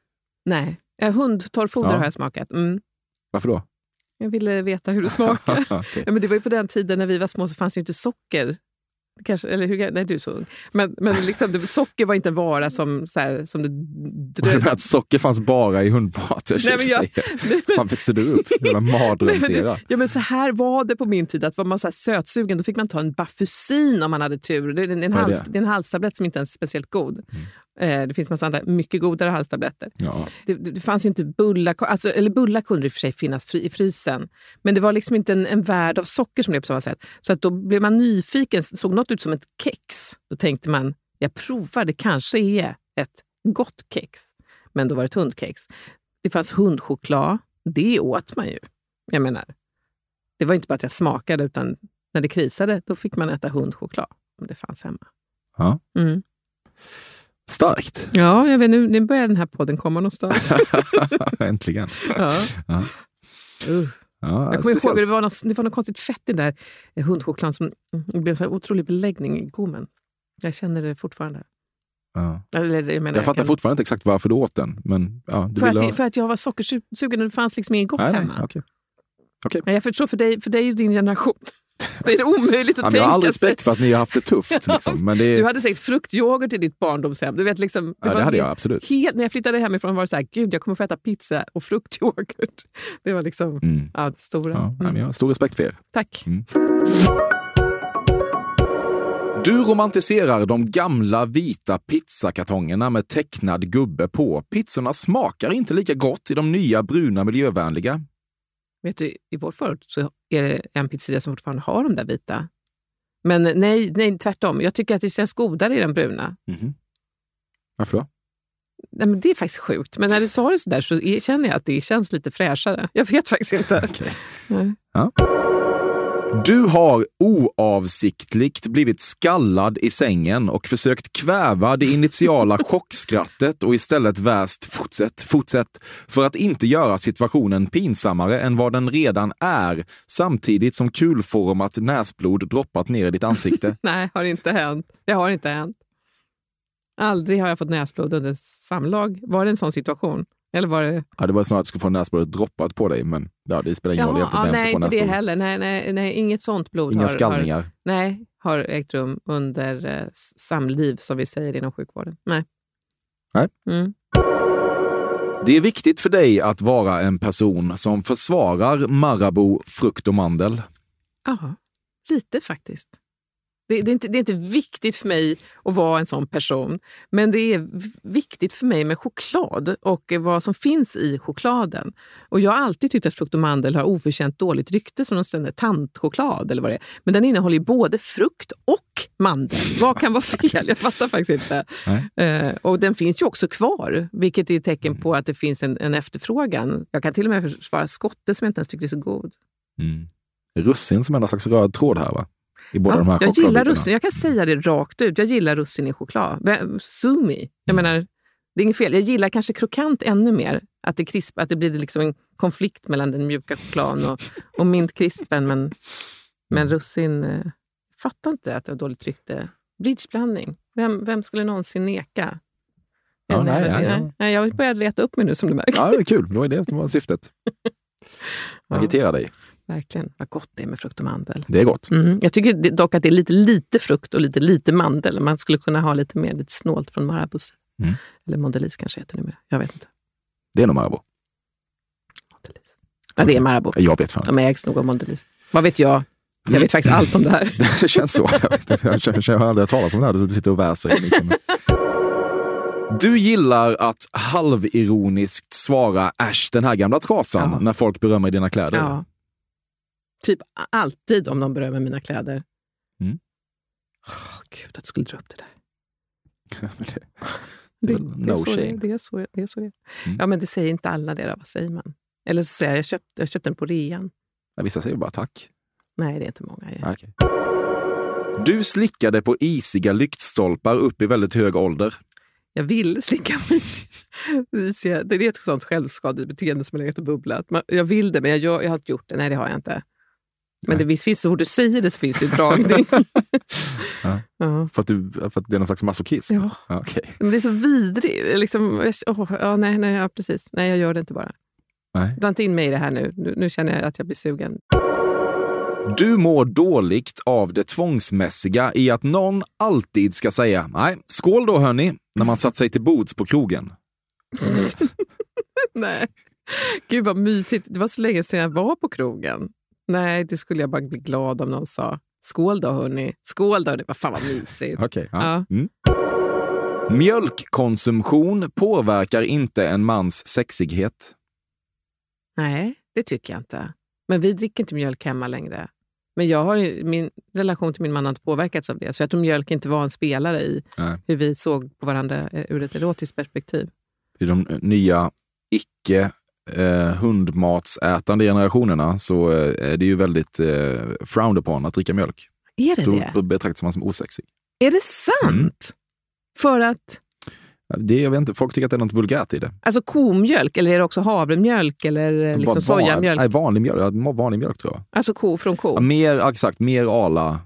B: Nej, hundtorrfoder
A: Ja.
B: har jag smakat. Mm.
A: Varför då?
B: Jag ville veta hur det smakar. *laughs*
A: Okej.
B: ja, men det var ju på den tiden när vi var små så fanns ju inte socker. Kanske, eller hur, nej, du är så ung. Men, men liksom, det, socker var inte en vara som, så här, som det
A: Du
B: dröjde.
A: att socker fanns bara i hundmat? Jag
B: Nej, men jag-
A: jag... Fan växer du upp? Jävla *laughs* mardrömsera.
B: Ja, men så här var det på min tid. att Var man så här sötsugen då fick man ta en Bafusin om man hade tur. Det är en, en, hals,
A: det?
B: det är en halstablett som inte är speciellt god. Eh, det finns massa andra mycket godare halstabletter.
A: Ja.
B: Det, det, fanns inte bullar, alltså, eller bullar kunde i och för sig finnas fri, i frysen. Men det var liksom inte en, en värld av socker som det på samma sätt. Så att då blev man nyfiken, såg något ut som ett kex. Då tänkte man, jag provar, det kanske är ett gott kex. Men då var det ett hundkex. Det fanns hundchoklad, det åt man ju. Jag menar, det var inte bara att jag smakade, utan när det krisade då fick man äta hundchoklad om det fanns hemma.
A: Ja.
B: Mm.
A: Starkt.
B: Ja, jag vet, nu, nu börjar den här podden komma någonstans. *laughs*
A: Äntligen.
B: ja.
A: Ja.
B: Uh.
A: Ja,
B: Jag kommer ihåg
A: speciellt.
B: det var något, det var något konstigt fett i den där eh, hundchokladen som mm, det blev så här otrolig beläggning i gommen. Jag känner det fortfarande.
A: Ja.
B: Eller, jag, menar,
A: Jag fattar
B: kan-
A: fortfarande inte exakt varför du åt den. Men, ja,
B: för, att,
A: ha-
B: för att jag var sockersugen och det fanns liksom inget gott
A: nej, nej,
B: hemma.
A: okej.
B: Men jag förstår, för dig, för dig ju din generation. *laughs* Det är omöjligt att
A: Ja,
B: tänka
A: jag har all
B: sig.
A: respekt för att ni har haft det tufft. *laughs* Liksom. Men det,
B: Du hade säkert fruktyoghurt i ditt barndomshem. Du vet, liksom,
A: ja, det hade jag absolut.
B: Helt, när jag flyttade hemifrån var det så här, gud jag kommer få äta pizza och fruktyoghurt. *laughs* Det var liksom
A: Mm.
B: ja, det stora.
A: Ja,
B: Mm.
A: jag har stor respekt för er.
B: Tack.
A: Mm. Du romantiserar de gamla vita pizzakartongerna med tecknad gubbe på. Pizzorna smakar inte lika gott i de nya bruna miljövänliga.
B: Vet du, I vår förort så är det en pizzeria som fortfarande har de där vita. Men nej, nej, tvärtom. Jag tycker att det känns godare i den bruna.
A: Mhm. Varför då?
B: Nej, men det är faktiskt sjukt. Men när du sa det så där så känner jag att det känns lite fräschare. Jag vet faktiskt inte. *laughs*
A: Okej.
B: Nej.
A: Du har oavsiktligt blivit skallad i sängen och försökt kväva det initiala *laughs* chockskrattet och istället väst fortsätt, fortsätt för att inte göra situationen pinsammare än vad den redan är samtidigt som kulformat näsblod droppat ner i ditt ansikte. *laughs*
B: Nej, har inte hänt. Det har inte hänt. Aldrig har jag fått näsblod under samlag. Var det en sån situation? Eller var det...
A: Ja, det var snarare att du skulle få näsblodet droppat på dig, men ja, det spelar ingen roll egentligen
B: ja,
A: vem som
B: nej,
A: får
B: inte det heller. Nej, nej, nej, inget sånt blod
A: Inga
B: har,
A: skallningar.
B: Har, nej, har ägt rum under eh, samliv, som vi säger inom sjukvården. Nej.
A: Nej.
B: Mm.
A: Det är viktigt för dig att vara en person som försvarar Marabou frukt och mandel.
B: Ja, lite faktiskt. Det, det, är inte, det är inte viktigt för mig att vara en sån person, men det är viktigt för mig med choklad och vad som finns i chokladen. Och Jag har alltid tyckt att frukt och mandel har oförtjänt dåligt rykte som någon tantchoklad. Eller vad det är. Men den innehåller ju både frukt och mandel. Vad kan vara fel? Jag fattar faktiskt inte. Eh, och Den finns ju också kvar, vilket är ett tecken på att det finns en, en efterfrågan. Jag kan till och med försvara skotte som jag inte ens tyckte är så god.
A: Mm. Russin som någon slags röd tråd här va? I båda de här
B: jag gillar russin. Jag kan säga det rakt ut. Jag gillar russin i choklad. Vem- Sumi. Jag
A: Mm.
B: menar, det är inget fel. Jag gillar kanske krokant ännu mer. Att det, krisp, att det blir liksom en konflikt mellan den mjuka chokladen och, och mintkrispen. Men, men
A: Mm.
B: russin... Eh, fattar inte att var dåligt rykte. Bridgeblandning. Vem, vem skulle någonsin neka?
A: Ja, nej,
B: nej,
A: ja, ja.
B: nej, jag börjar leta upp mig nu som du märker.
A: Ja, det är kul. Det var det som var syftet. *laughs*
B: Ja.
A: Agitera dig.
B: Verkligen. Vad gott det är med frukt och mandel.
A: Det är gott.
B: Mm. Jag tycker dock att det är lite lite frukt och lite lite mandel. Man skulle kunna ha lite mer lite snålt från Marabous.
A: Mm.
B: Eller Mondelez kanske heter det numera. Jag vet inte.
A: Det är nog Marabou.
B: Mondelez. Ja, det är Marabou.
A: Jag vet fan.
B: De ägs nog av Mondelez. Vad vet jag? Jag vet faktiskt allt om det här. *laughs*
A: Det känns så. Jag, vet, jag, känner, jag har aldrig hört talas om det här. Du sitter och väser i micken. Du gillar att halvironiskt svara äsch den här gamla trasan
B: Ja.
A: när folk berömmer dina kläder.
B: Ja. Typ alltid om de berömmer mina kläder.
A: Mm.
B: Åh, Gud, att du skulle dra upp det där. *laughs*
A: Det-
B: är, så det,
A: shame.
B: det är så det är. Så det är.
A: Mm.
B: Ja, men det säger inte alla det. Då. Vad säger man? Eller så säger jag, jag köpte, jag köpte den på rean.
A: Ja, Vissa säger bara tack.
B: Nej, det är inte många.
A: Ja, okej. Du slickade på isiga lyktstolpar upp i väldigt hög ålder.
B: Jag ville slicka på isiga. Det är ett sånt självskadebeteende som har legat och bubblat. Jag vill det, men jag, gör, jag har inte gjort det. Nej, det har jag inte. Men det visst finns så fort du säger det så finns det ju dragning. *laughs*
A: Ja.
B: ja.
A: För att, du, för att det är någon slags masochism?
B: Ja.
A: okej.
B: Men det är så vidrigt. Liksom, åh, ja, nej, nej, ja, precis. Nej, jag gör det inte bara.
A: Nej.
B: Dra inte in mig i det här nu. nu. Nu känner jag att jag blir sugen.
A: Du mår dåligt av det tvångsmässiga i att någon alltid ska säga nej, skål då hörni, när man satt sig till bords på krogen. *laughs*
B: nej. Gud vad mysigt. Det var så länge sedan jag var på krogen. Nej, det skulle jag bara bli glad om någon sa. Skål då hörni. Skål då. Det var fan vad mysigt. *laughs*
A: Okej. ja.
B: Ja.
A: Mm. Mjölkkonsumtion påverkar inte en mans sexighet.
B: Nej, det tycker jag inte. Men vi dricker inte mjölk hemma längre. Men jag har, min relation till min man har inte påverkats av det. Så jag tror mjölk inte var en spelare i
A: Nej.
B: hur vi såg på varandra eh, ur ett erotiskt perspektiv.
A: I de nya icke eh, hundmatsätande generationerna så eh, är det ju väldigt eh, frowned upon att dricka mjölk.
B: Är det
A: Då,
B: det?
A: då betraktas man som osexig.
B: Är det sant?
A: Mm.
B: För att,
A: Det, jag vet inte, folk tycker att det är något vulgärt i det.
B: alltså komjölk eller är det också havremjölk eller eh, liksom
A: Van-
B: sojamjölk?
A: Nej, vanlig mjölk, vanlig mjölk tror jag.
B: Alltså ko från ko?
A: Ja, mer, exakt, mer ala,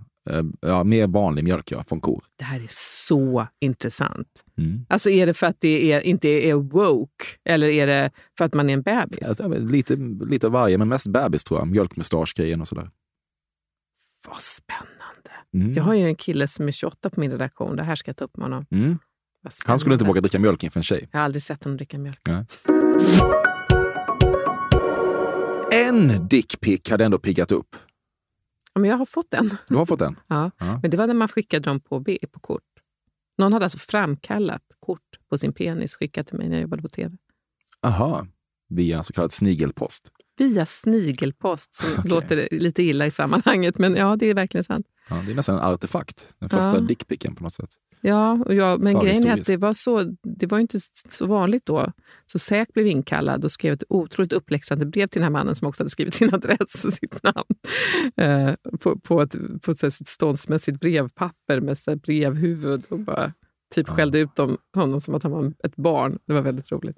A: ja, mer vanlig mjölk ja, från kor.
B: Det här är så intressant.
A: Mm.
B: Alltså är det för att det är, inte är woke eller är det för att man är en bebis?
A: Tror Lite, lite varje, men mest bebis tror jag. Mjölkmustaschgrejen och sådär.
B: Vad spännande.
A: Mm.
B: Jag har ju en kille som är 28 på min redaktion. Det här ska jag ta upp med honom.
A: Mm. Han skulle inte våga dricka mjölk inför en tjej.
B: Jag har aldrig sett honom dricka mjölk.
A: Nej. En dickpic hade ändå piggat upp.
B: Ja, men jag har fått en.
A: Du har fått en? *laughs*
B: Ja.
A: Ja.
B: Men det var när man skickade dem på, B, på kort. Någon hade alltså framkallat kort på sin penis skickat till mig när jag jobbade på tv.
A: Aha. Via så kallad snigelpost.
B: Via snigelpost, som *laughs*
A: Okej.
B: låter lite illa i sammanhanget. Men ja, det är verkligen sant.
A: Ja, det är nästan en artefakt. Den första
B: Ja.
A: dickpicen på något sätt.
B: Ja, och jag, men grejen är att det var, så, det var inte så vanligt då. Så SÄK blev inkallad och skrev ett otroligt uppläxande brev till den här mannen som också hade skrivit sin adress och sitt namn eh, på, på ett, på ett, sitt ståndsmässigt brevpapper med så brevhuvud och bara typ skällde ut dem, honom som att han var ett barn. Det var väldigt roligt.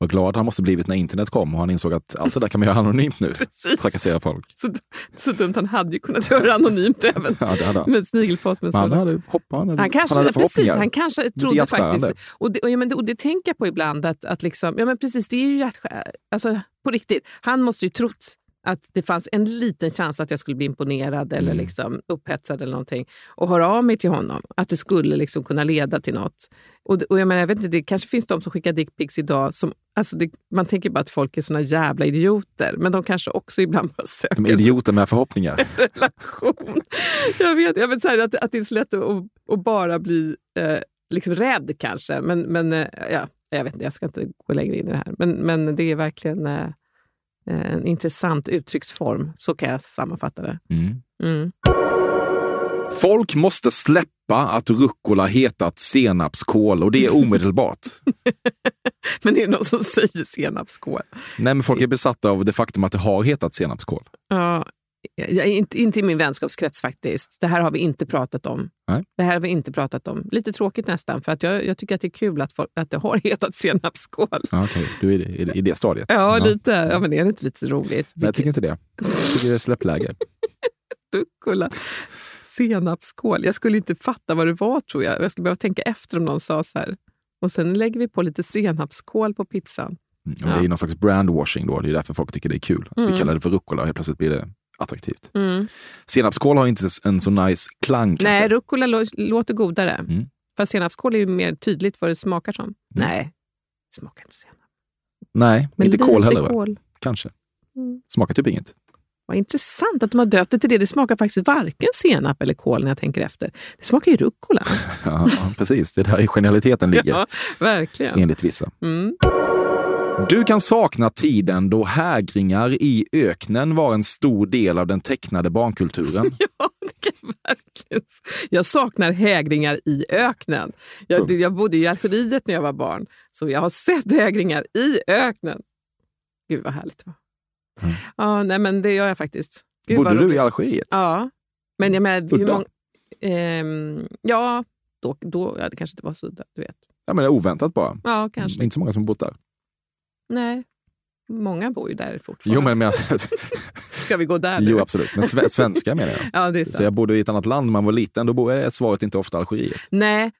A: Vad glad han måste blivit när internet kom och han insåg att allt det där kan man göra anonymt nu. *laughs*
B: Precis.
A: Trakassera folk.
B: Så, så dumt, han hade ju kunnat göra anonymt *laughs* även
A: Ja, det hade han.
B: med snigelpost. Men
A: Men han hade hoppat. Han hade,
B: Han kanske,
A: han hade
B: precis, han kanske trodde
A: hjärtskärande.
B: faktiskt... Och det, och, ja, men det, och det tänker jag på ibland, att, att liksom, ja men precis, det är ju hjärtskär, alltså på riktigt. Han måste ju trott att det fanns en liten chans att jag skulle bli imponerad eller
A: Mm.
B: liksom upphetsad eller någonting och höra av mig till honom. Att det skulle liksom kunna leda till något. Och, och jag, menar, jag vet inte, det kanske finns de som skickar dickpics idag som... Alltså det, man tänker bara att folk är såna jävla idioter, men de kanske också ibland bara söker
A: De är idioter med förhoppningar. *laughs*
B: relation. Jag vet, jag vet så här, att, att det är så lätt att, att bara bli eh, liksom rädd kanske. Men, men eh, ja, jag vet inte, jag ska inte gå längre in i det här. Men, men det är verkligen eh, en intressant uttrycksform. Så kan jag sammanfatta det.
A: Mm.
B: Mm.
A: Folk måste släppa att rucola hetat senapskål och det är omedelbart. *laughs*
B: Men är det någon som säger senapskål?
A: Nej, men folk är besatta av det faktum att det har hetat senapskål.
B: Ja, inte, inte i min vänskapskrets faktiskt. Det här har vi inte pratat om.
A: Nej.
B: Det här har vi inte pratat om. Lite tråkigt nästan, för att jag, jag tycker att det är kul att, folk, att det har *laughs* hetat senapsskål.
A: Ja, Okej, du är i, i det stadiet.
B: Ja, lite. Ja, men är det inte lite roligt?
A: Nej, jag tycker inte det. Jag tycker det är släppläge. *laughs*
B: Rucola. Senapsskål. Jag skulle inte fatta vad det var tror jag. Jag skulle behöva tänka efter om någon sa så här. Och sen lägger vi på lite senapskål på pizzan.
A: Mm, och Det är ju någon slags brandwashing då. Det är därför folk tycker det är kul. Vi kallar det för rucola och helt plötsligt blir det attraktivt. Senapskål har inte en så nice klang. kanske.
B: Nej, rucola lå- låter godare.
A: Mm.
B: Fast senapskål är ju mer tydligt vad det smakar som. Nej, det smakar inte senap.
A: Nej,
B: Men
A: inte kål heller. Va?
B: kål.
A: Kanske.
B: Mm.
A: Smakar typ inget.
B: Vad intressant att de har döpt det till det. Det smakar faktiskt varken senap eller kål när jag tänker efter. Det smakar ju rucola.
A: Ja, *laughs* ja, precis. Det är där genialiteten ligger, *laughs*
B: ja, verkligen.
A: enligt vissa.
B: Mm.
A: Du kan sakna tiden då hägringar i öknen var en stor del av den tecknade barnkulturen. *laughs*
B: Ja, det kan verkligen. Jag saknar hägringar i öknen. Jag, jag bodde i Algeriet när jag var barn, så jag har sett hägringar i öknen. Gud vad härligt det var. Ja, nej, men det gör jag faktiskt. Gud,
A: Bodde du i Algeriet?
B: Ja, men jag menar, hur många... Ehm, ja, då, då, ja, det kanske inte var så udda, du vet.
A: Ja, men det är oväntat bara.
B: Ja, kanske.
A: Inte så många som bott där.
B: Nej, många bor ju där fortfarande.
A: Jo, men, men *laughs*
B: Ska vi gå där nu?
A: jo, absolut. Men sve- svenska menar jag.
B: Ja, det är
A: Så
B: sant.
A: jag bodde i ett annat land när man var liten. Då är svaret inte ofta Algeriet.
B: Nej,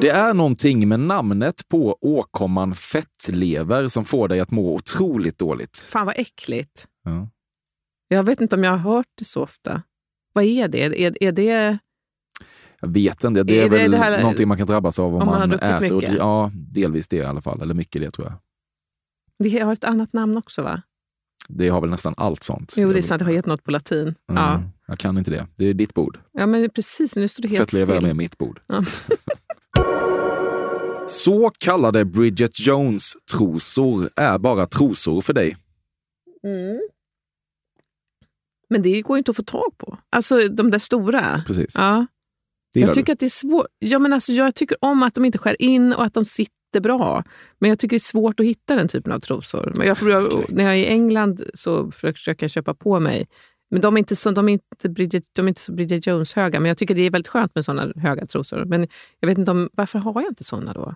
A: Det är någonting med namnet på åkomman fettlever som får dig att må otroligt dåligt.
B: fan vad äckligt.
A: Ja.
B: Jag vet inte om jag har hört det så ofta. Vad är det? Är, är det...
A: Jag vet inte. Det är,
B: Är
A: väl
B: det här-
A: någonting man kan drabbas av om,
B: om man
A: man, äter. Och,
B: mycket?
A: ja, delvis det i alla fall. Eller mycket det tror jag.
B: Det har ett annat namn också va?
A: Det har väl nästan allt sånt.
B: Jo, det är sant. Det har gett något på latin.
A: Mm,
B: Ja.
A: Jag kan inte det. Det är ditt bord.
B: ja, men precis. Men nu står det helt
A: Fettlever är
B: still.
A: mitt bord.
B: Ja. *laughs*
A: Så kallade Bridget Jones-trosor är bara trosor för dig.
B: Mm. Men det går ju inte att få tag på. Alltså de där stora.
A: Precis.
B: Ja. Jag tycker
A: du.
B: att det är svårt. Ja, men alltså, jag tycker om att de inte skär in och att de sitter bra. Men jag tycker det är svårt att hitta den typen av trosor. Men jag, jag. När jag är i England så försöker jag köpa på mig. Men de är inte så, de är inte Bridget, de inte så Bridget Jones-höga. Men jag tycker det är väldigt skönt med såna höga trosor. Men jag vet inte om, varför har jag inte såna då?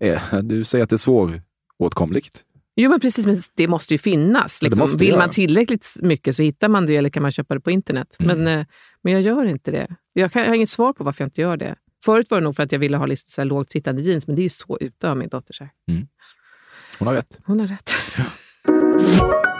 A: Eh, Du säger att det är svåråtkomligt.
B: Jo, men precis. Men det måste ju finnas. Liksom.
A: måste
B: Vill man tillräckligt mycket så hittar man det eller kan man köpa det på internet.
A: Mm.
B: Men, eh, men jag gör inte det. Jag, kan, jag har inget svar på varför jag inte gör det. Förut var det nog för att jag ville ha lite så här lågt sittande jeans, men det är ju så ute av min dotter. Så här.
A: Hon har rätt.
B: Hon har rätt. *laughs*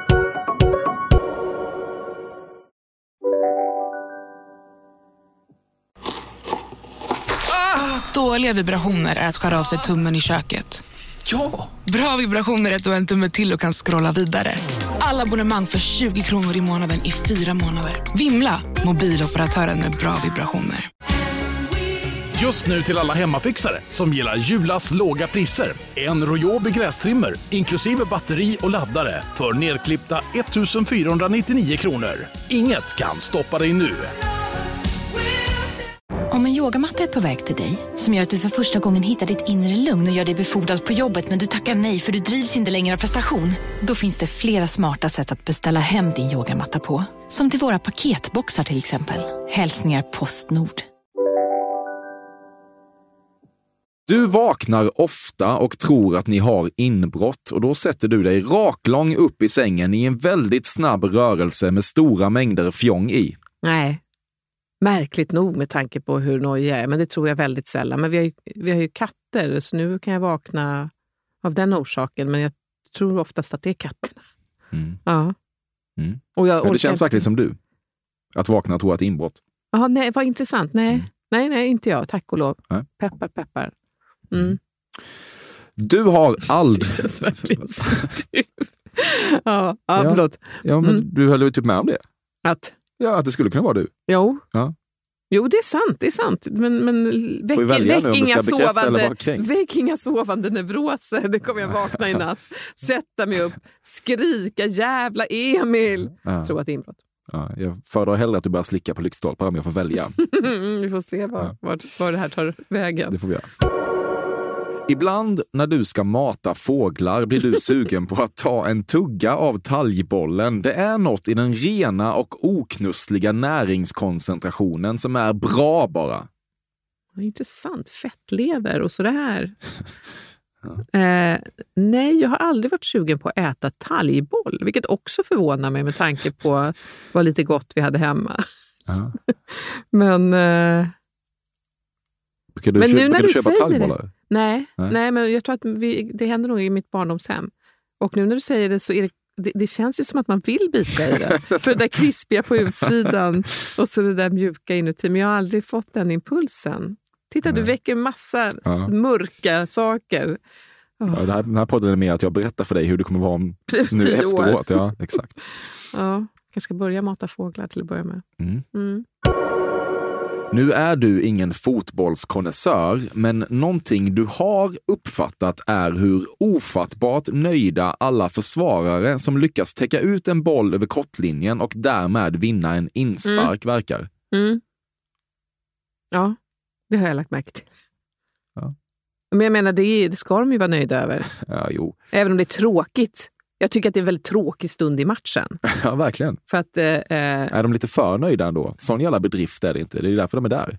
C: Dåliga vibrationer är att skära av sig tummen i köket.
D: Ja!
C: Bra vibrationer är att du har en tumme till och kan scrolla vidare. Alla abonnemang för 20 kronor i månaden i fyra månader. Vimla! Mobiloperatören med bra vibrationer.
E: Just nu till alla hemmafixare som gillar Julas låga priser. En Royobi grästrimmer inklusive batteri och laddare för nedklippta 1 499 kronor. Inget kan stoppa dig nu.
F: Om en yogamatta är på väg till dig, som gör att du för första gången hittar ditt inre lugn och gör dig befordrad på jobbet men du tackar nej för du drivs inte längre av prestation. Då finns det flera smarta sätt att beställa hem din yogamatta på. Som till våra paketboxar till exempel. Hälsningar Postnord.
A: Du vaknar ofta och tror att ni har inbrott och då sätter du dig raklång upp i sängen i en väldigt snabb rörelse med stora mängder fjong i.
B: Nej. Märkligt nog med tanke på hur nojig jag är, men det tror jag väldigt sällan. Men vi har, ju, vi har ju katter, så nu kan jag vakna av den orsaken. Men jag tror oftast att det är katterna.
A: Mm.
B: Ja.
A: Mm.
B: Och jag
A: Ja, det känns verkligen som du. Att vakna och tro att det är inbrott.
B: Jaha, nej, vad intressant. Nej. nej, nej, inte jag. Tack och lov.
A: Nej.
B: Peppar, peppar. Mm.
A: Du har aldrig...
B: Det känns verkligen som du. *laughs* Ja, ja,
A: Ja.
B: förlåt.
A: Ja, men
B: Mm.
A: Du höll ju typ med om det.
B: Att,
A: Ja, att det skulle kunna vara du.
B: jo.
A: Ja.
B: jo, det är sant. Det är sant. Men, men väck, väck, inga sovande, väck inga sovande neuroser. Det kommer jag vakna i natt. Sätta mig upp, skrika jävla Emil.
A: Ja.
B: Tro att det är inbrott.
A: Ja, jag föredrar hellre att du börjar slicka på lyktstolpar om jag får välja. *laughs*
B: Vi får se vad, vart, var det här tar vägen.
A: Det får vi göra. Ibland när du ska mata fåglar blir du sugen på att ta en tugga av talgbollen. Det är något i den rena och oknussliga näringskoncentrationen som är bra bara.
B: Intressant. Fettlever och så det här. Eh, nej, jag har aldrig varit sugen på att äta talgboll, vilket också förvånar mig med tanke på vad lite gott vi hade hemma.
A: Ja. *laughs*
B: Men, eh,
A: Brukar du,
B: men nu när
A: brukar
B: du
A: du köpa talgbollar?
B: Nej,
A: Nej.
B: nej. men jag tror att vi, det händer nog i mitt barndomshem. Och nu när du säger det så är det, det, det känns ju som att man vill bita i det. *laughs* För det där krispiga på utsidan och så det där mjuka inuti. Men jag har aldrig fått den impulsen. Titta, du väcker massa
A: Ja.
B: mörka saker.
A: Ja, det här, den här podden är mer att jag berättar för dig hur det kommer vara om, nu
B: Tio år.
A: efteråt. Ja, exakt.
B: Ja, kanske ska börja mata fåglar till att börja med.
A: Mm.
B: Mm.
A: Nu är du ingen fotbollskonnässör, men någonting du har uppfattat är hur ofattbart nöjda alla försvarare som lyckas täcka ut en boll över kortlinjen och därmed vinna en inspark verkar.
B: Mm. Ja, det har jag lagt märke till.
A: Ja.
B: Men jag menar, det, det ska de ju vara nöjda över. *laughs*
A: Ja, jo.
B: Även om det är tråkigt. Jag tycker att det är en väldigt tråkig stund i matchen. *laughs*
A: ja verkligen.
B: För att, eh, eh,
A: Är de lite för nöjda ändå? Sån jävla bedrift är det inte. Det är därför de är där.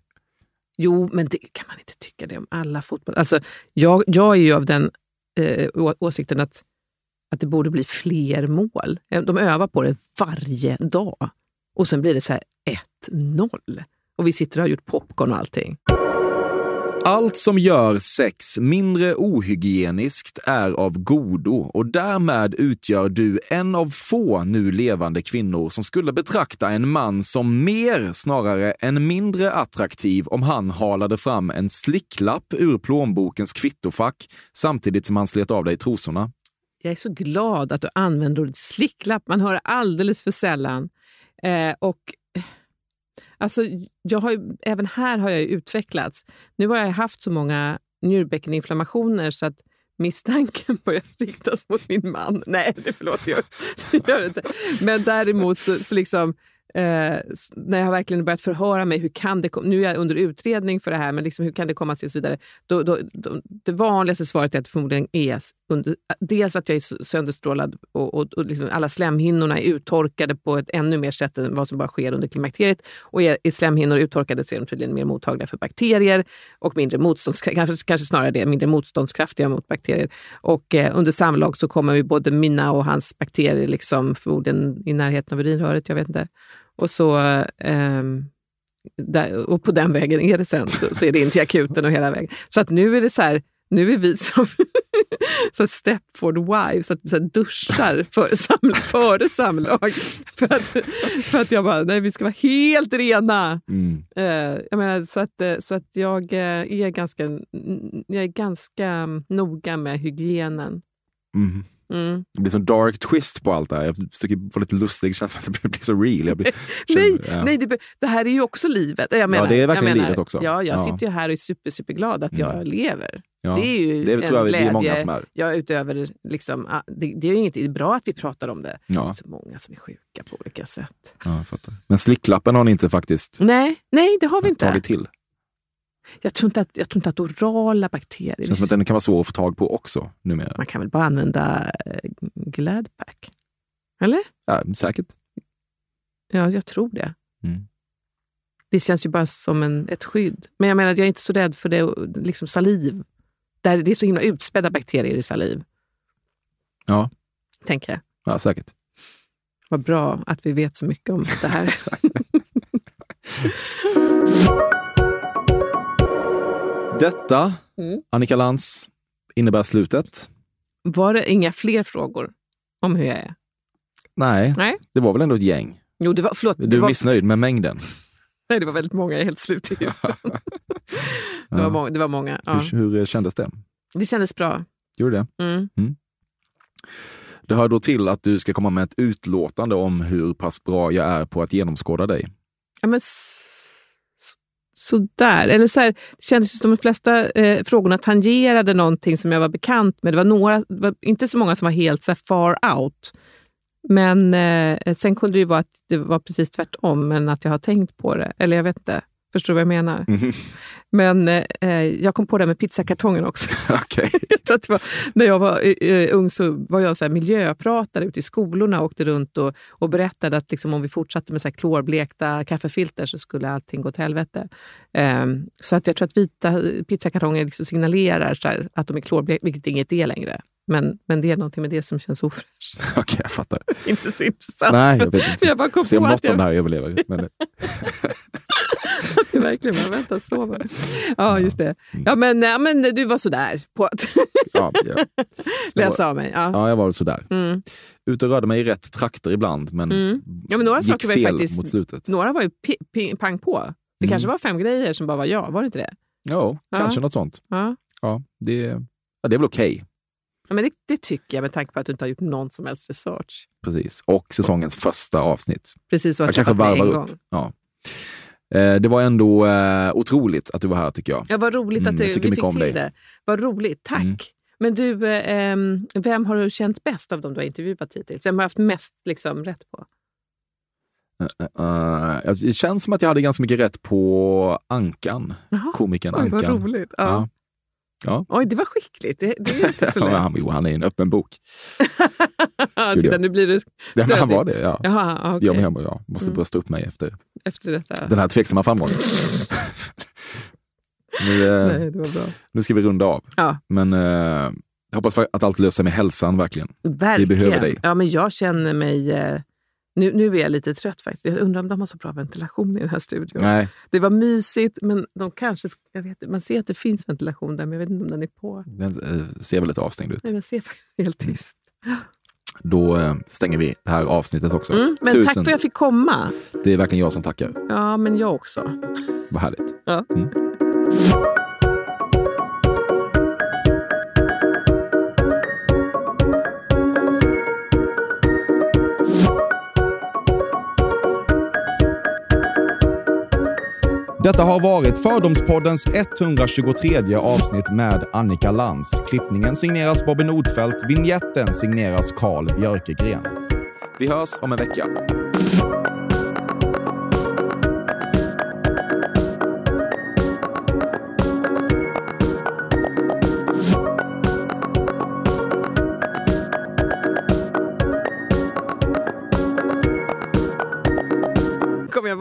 B: jo, men det kan man inte tycka det om alla fotboll... Alltså, jag, jag är ju av den eh, åsikten att, att det borde bli fler mål. De övar på det varje dag. Och sen blir det så här 1-0. Och vi sitter och har gjort popcorn och allting.
A: Allt som gör sex mindre ohygieniskt är av godo och därmed utgör du en av få nu levande kvinnor som skulle betrakta en man som mer snarare än mindre attraktiv om han halade fram en slicklapp ur plånbokens kvittofack samtidigt som han slet av dig trosorna.
B: Jag är så glad att du använder ordet slicklapp. Man hör det alldeles för sällan. Eh, och alltså, jag har ju, även här har jag ju utvecklats. Nu har jag haft så många njurbäckeninflammationer så att misstanken *laughs* börjar riktas mot min man. Nej, det förlåt, jag, Det gör det inte. Men däremot så, så liksom, eh, när jag har verkligen börjat förhöra mig, hur kan det kom- nu är jag under utredning för det här, men liksom, hur kan det komma sig och så vidare. Då, då, då, det vanligaste svaret är att det förmodligen är under, dels att jag är sönderstrålad och, och, och liksom alla slemhinnorna är uttorkade på ett ännu mer sätt än vad som bara sker under klimakteriet. Och är, är slemhinnor uttorkade så är de tydligen mer mottagliga för bakterier och mindre motståndskraftiga, kanske, kanske snarare det, mindre motståndskraftiga mot bakterier. Och eh, under samlag så kommer ju både mina och hans bakterier liksom förmodligen i närheten av urinröret, jag vet inte. Och så ehm, där, och på den vägen är det sen, så, så är det in till akuten och hela vägen. Så att nu är det så här, nu är vi som *laughs* så Stepford Wives, så att, så här duschar före, saml, före samlag. *laughs* För att, för att jag bara, nej vi ska vara helt rena.
A: Mm.
B: Eh, jag menar, så, att, eh, så att jag, eh, är ganska, jag är ganska mm, noga med hygienen.
A: Mm.
B: Mm.
A: Det blir som dark twist på allt det här. Jag försöker få lite lustig, det som att det *laughs* blir så real. Jag blir, *laughs*
B: Nej,
A: ja.
B: nej det, det här är ju också livet. Jag menar,
A: det är verkligen
B: jag menar,
A: livet också.
B: Ja, jag
A: Ja.
B: sitter ju här och är super, superglad att jag lever.
A: Ja,
B: Det är ju
A: det
B: en
A: tror jag
B: glädje.
A: är många som är.
B: Ja, utöver liksom, det, det är inget, det är bra att vi pratar om det.
A: Ja.
B: Det är så många som är sjuka på olika sätt.
A: Ja, jag. Men slicklappen har ni inte faktiskt
B: Nej, nej det har vi inte.
A: tagit till.
B: Jag tror inte att, jag tror inte att orala bakterier...
A: Det känns som att den kan vara svår att få tag på också numera.
B: Man kan väl bara använda eh, Gladpack? Eller?
A: Ja, säkert.
B: Ja, jag tror det.
A: Mm.
B: Det känns ju bara som en, ett skydd. Men jag menar, jag är inte så rädd för det, liksom saliv. Där det är så himla utspädda bakterier i saliv,
A: Ja,
B: tänker jag.
A: ja säkert.
B: Vad bra att vi vet så mycket om det här. *laughs* *laughs*
A: Detta,
B: Mm.
A: Annika Lantz, innebär slutet.
B: Var det inga fler frågor om hur jag är?
A: Nej,
B: Nej.
A: det var väl ändå ett gäng.
B: Jo, det var, förlåt.
A: Du är
B: var,
A: missnöjd med mängden. *laughs*
B: nej, det var väldigt många. Jag är helt slut i huvudet. *laughs* det, var många, det var många. Ja.
A: Hur, hur kändes det?
B: Det kändes bra.
A: Gjorde det?
B: Mm.
A: Det hör då till att du ska komma med ett utlåtande om hur pass bra jag är på att genomskåda dig.
B: Ja, men sådär. Eller så här, det kändes som de flesta eh, frågorna tangerade någonting som jag var bekant med. Det var, några, det var inte så många som var helt så här, far out. Men eh, sen kunde det ju vara att det var precis tvärtom, men att jag har tänkt på det. Eller jag vet inte. Förstår du vad jag menar? Men eh, jag kom på det med pizzakartongen också. *laughs* *laughs* Jag det var, när jag var eh, ung så var jag så här miljöpratare ute i skolorna och åkte runt och, och berättade att liksom, om vi fortsatte med så här klorblekta kaffefilter så skulle allting gå till helvete. Ehm, så att jag tror att vita pizzakartonger liksom signalerar så här, att de är klorblekta, vilket inget är längre. Men, men det är någonting med det som känns ofräscht. *laughs*
A: Okej, jag fattar. *laughs*
B: inte så intressant.
A: Nej, jag vet inte.
B: Jag bara kom
A: Se om något
B: jag-
A: av det här överlever. Men, *laughs*
B: det verkligen var vänta sova. Ja, just det. Ja, men, ja, men du var sådär på att
A: ja, ja.
B: läsa av mig. Ja.
A: ja, jag var väl sådär.
B: Mm.
A: Ute och rörde mig i rätt trakter ibland, men,
B: Mm. Ja, men några
A: gick
B: saker var
A: fel
B: faktiskt-
A: mot slutet.
B: Några var ju pang på. Det
A: Mm.
B: kanske var fem grejer som bara var ja, var det inte det?
A: Ja,
B: Ja.
A: kanske något sånt.
B: Ja.
A: Ja, det, ja, det är väl okej.
B: Ja, men det, det tycker jag med tanke på att du inte har gjort någon som helst research.
A: Precis. Och säsongens första avsnitt.
B: Precis så
A: Jag
B: att
A: kanske varvar
B: gång.
A: upp. Ja. Eh, Det var ändå eh, otroligt att du var här tycker jag.
B: Ja, vad roligt
A: Mm,
B: att du,
A: jag
B: vi
A: tycker
B: fick
A: mycket om
B: till
A: dig.
B: det. Vad roligt, tack.
A: Mm.
B: Men du, eh, vem har du känt bäst av dem du har intervjuat hittills? Vem har haft mest liksom, rätt på?
A: Eh, eh, det känns som att jag hade ganska mycket rätt på Ankan.
B: Jaha.
A: Komikern
B: Oj, vad
A: Ankan.
B: roligt. Ja.
A: Ja. Ja.
B: Oj, det var skickligt. Det, det är inte så *laughs*
A: Ja,
B: lätt.
A: han, jo, han är en öppen bok. *laughs*
B: Ja,
A: Gud,
B: Titta,
A: ja.
B: nu blir du
A: Ja, men han
B: stödig.
A: var det, ja.
B: Jaha, okej.
A: Jag, med, jag måste
B: Mm.
A: brösta upp mig efter
B: Efter detta.
A: den här tveksamma framgången. *laughs* nu, eh,
B: Nej, det var bra.
A: nu ska vi runda av.
B: Ja.
A: Men eh, hoppas att allt löser sig med hälsan verkligen.
B: Verkligen.
A: Vi behöver dig.
B: Ja, men jag känner mig... Eh, nu, nu är jag lite trött faktiskt. Jag undrar om de har så bra ventilation i den här studion.
A: Nej,
B: Det var mysigt, men de kanske... Jag vet, man ser att det finns ventilation där, men jag vet inte om den är på.
A: den eh, ser väl lite avstängd ut.
B: Nej, den ser faktiskt *laughs* helt tyst.
A: Då eh, stänger vi det här avsnittet också.
B: Mm, men
A: Tusen.
B: tack för att jag fick komma.
A: Det är verkligen jag som tackar.
B: Ja, men jag också.
A: Vad härligt.
B: Ja.
A: Mm. Detta har varit Fördomspoddens 123 avsnitt med Annika Lantz. Klippningen signeras Bobby Nordfeldt, vignetten signeras Carl Björkegren. Vi hörs om en vecka.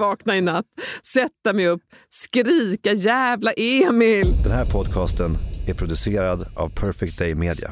B: Vakna i natt, sätta mig upp, skrika jävla Emil.
G: Den här podcasten är producerad av Perfect Day Media.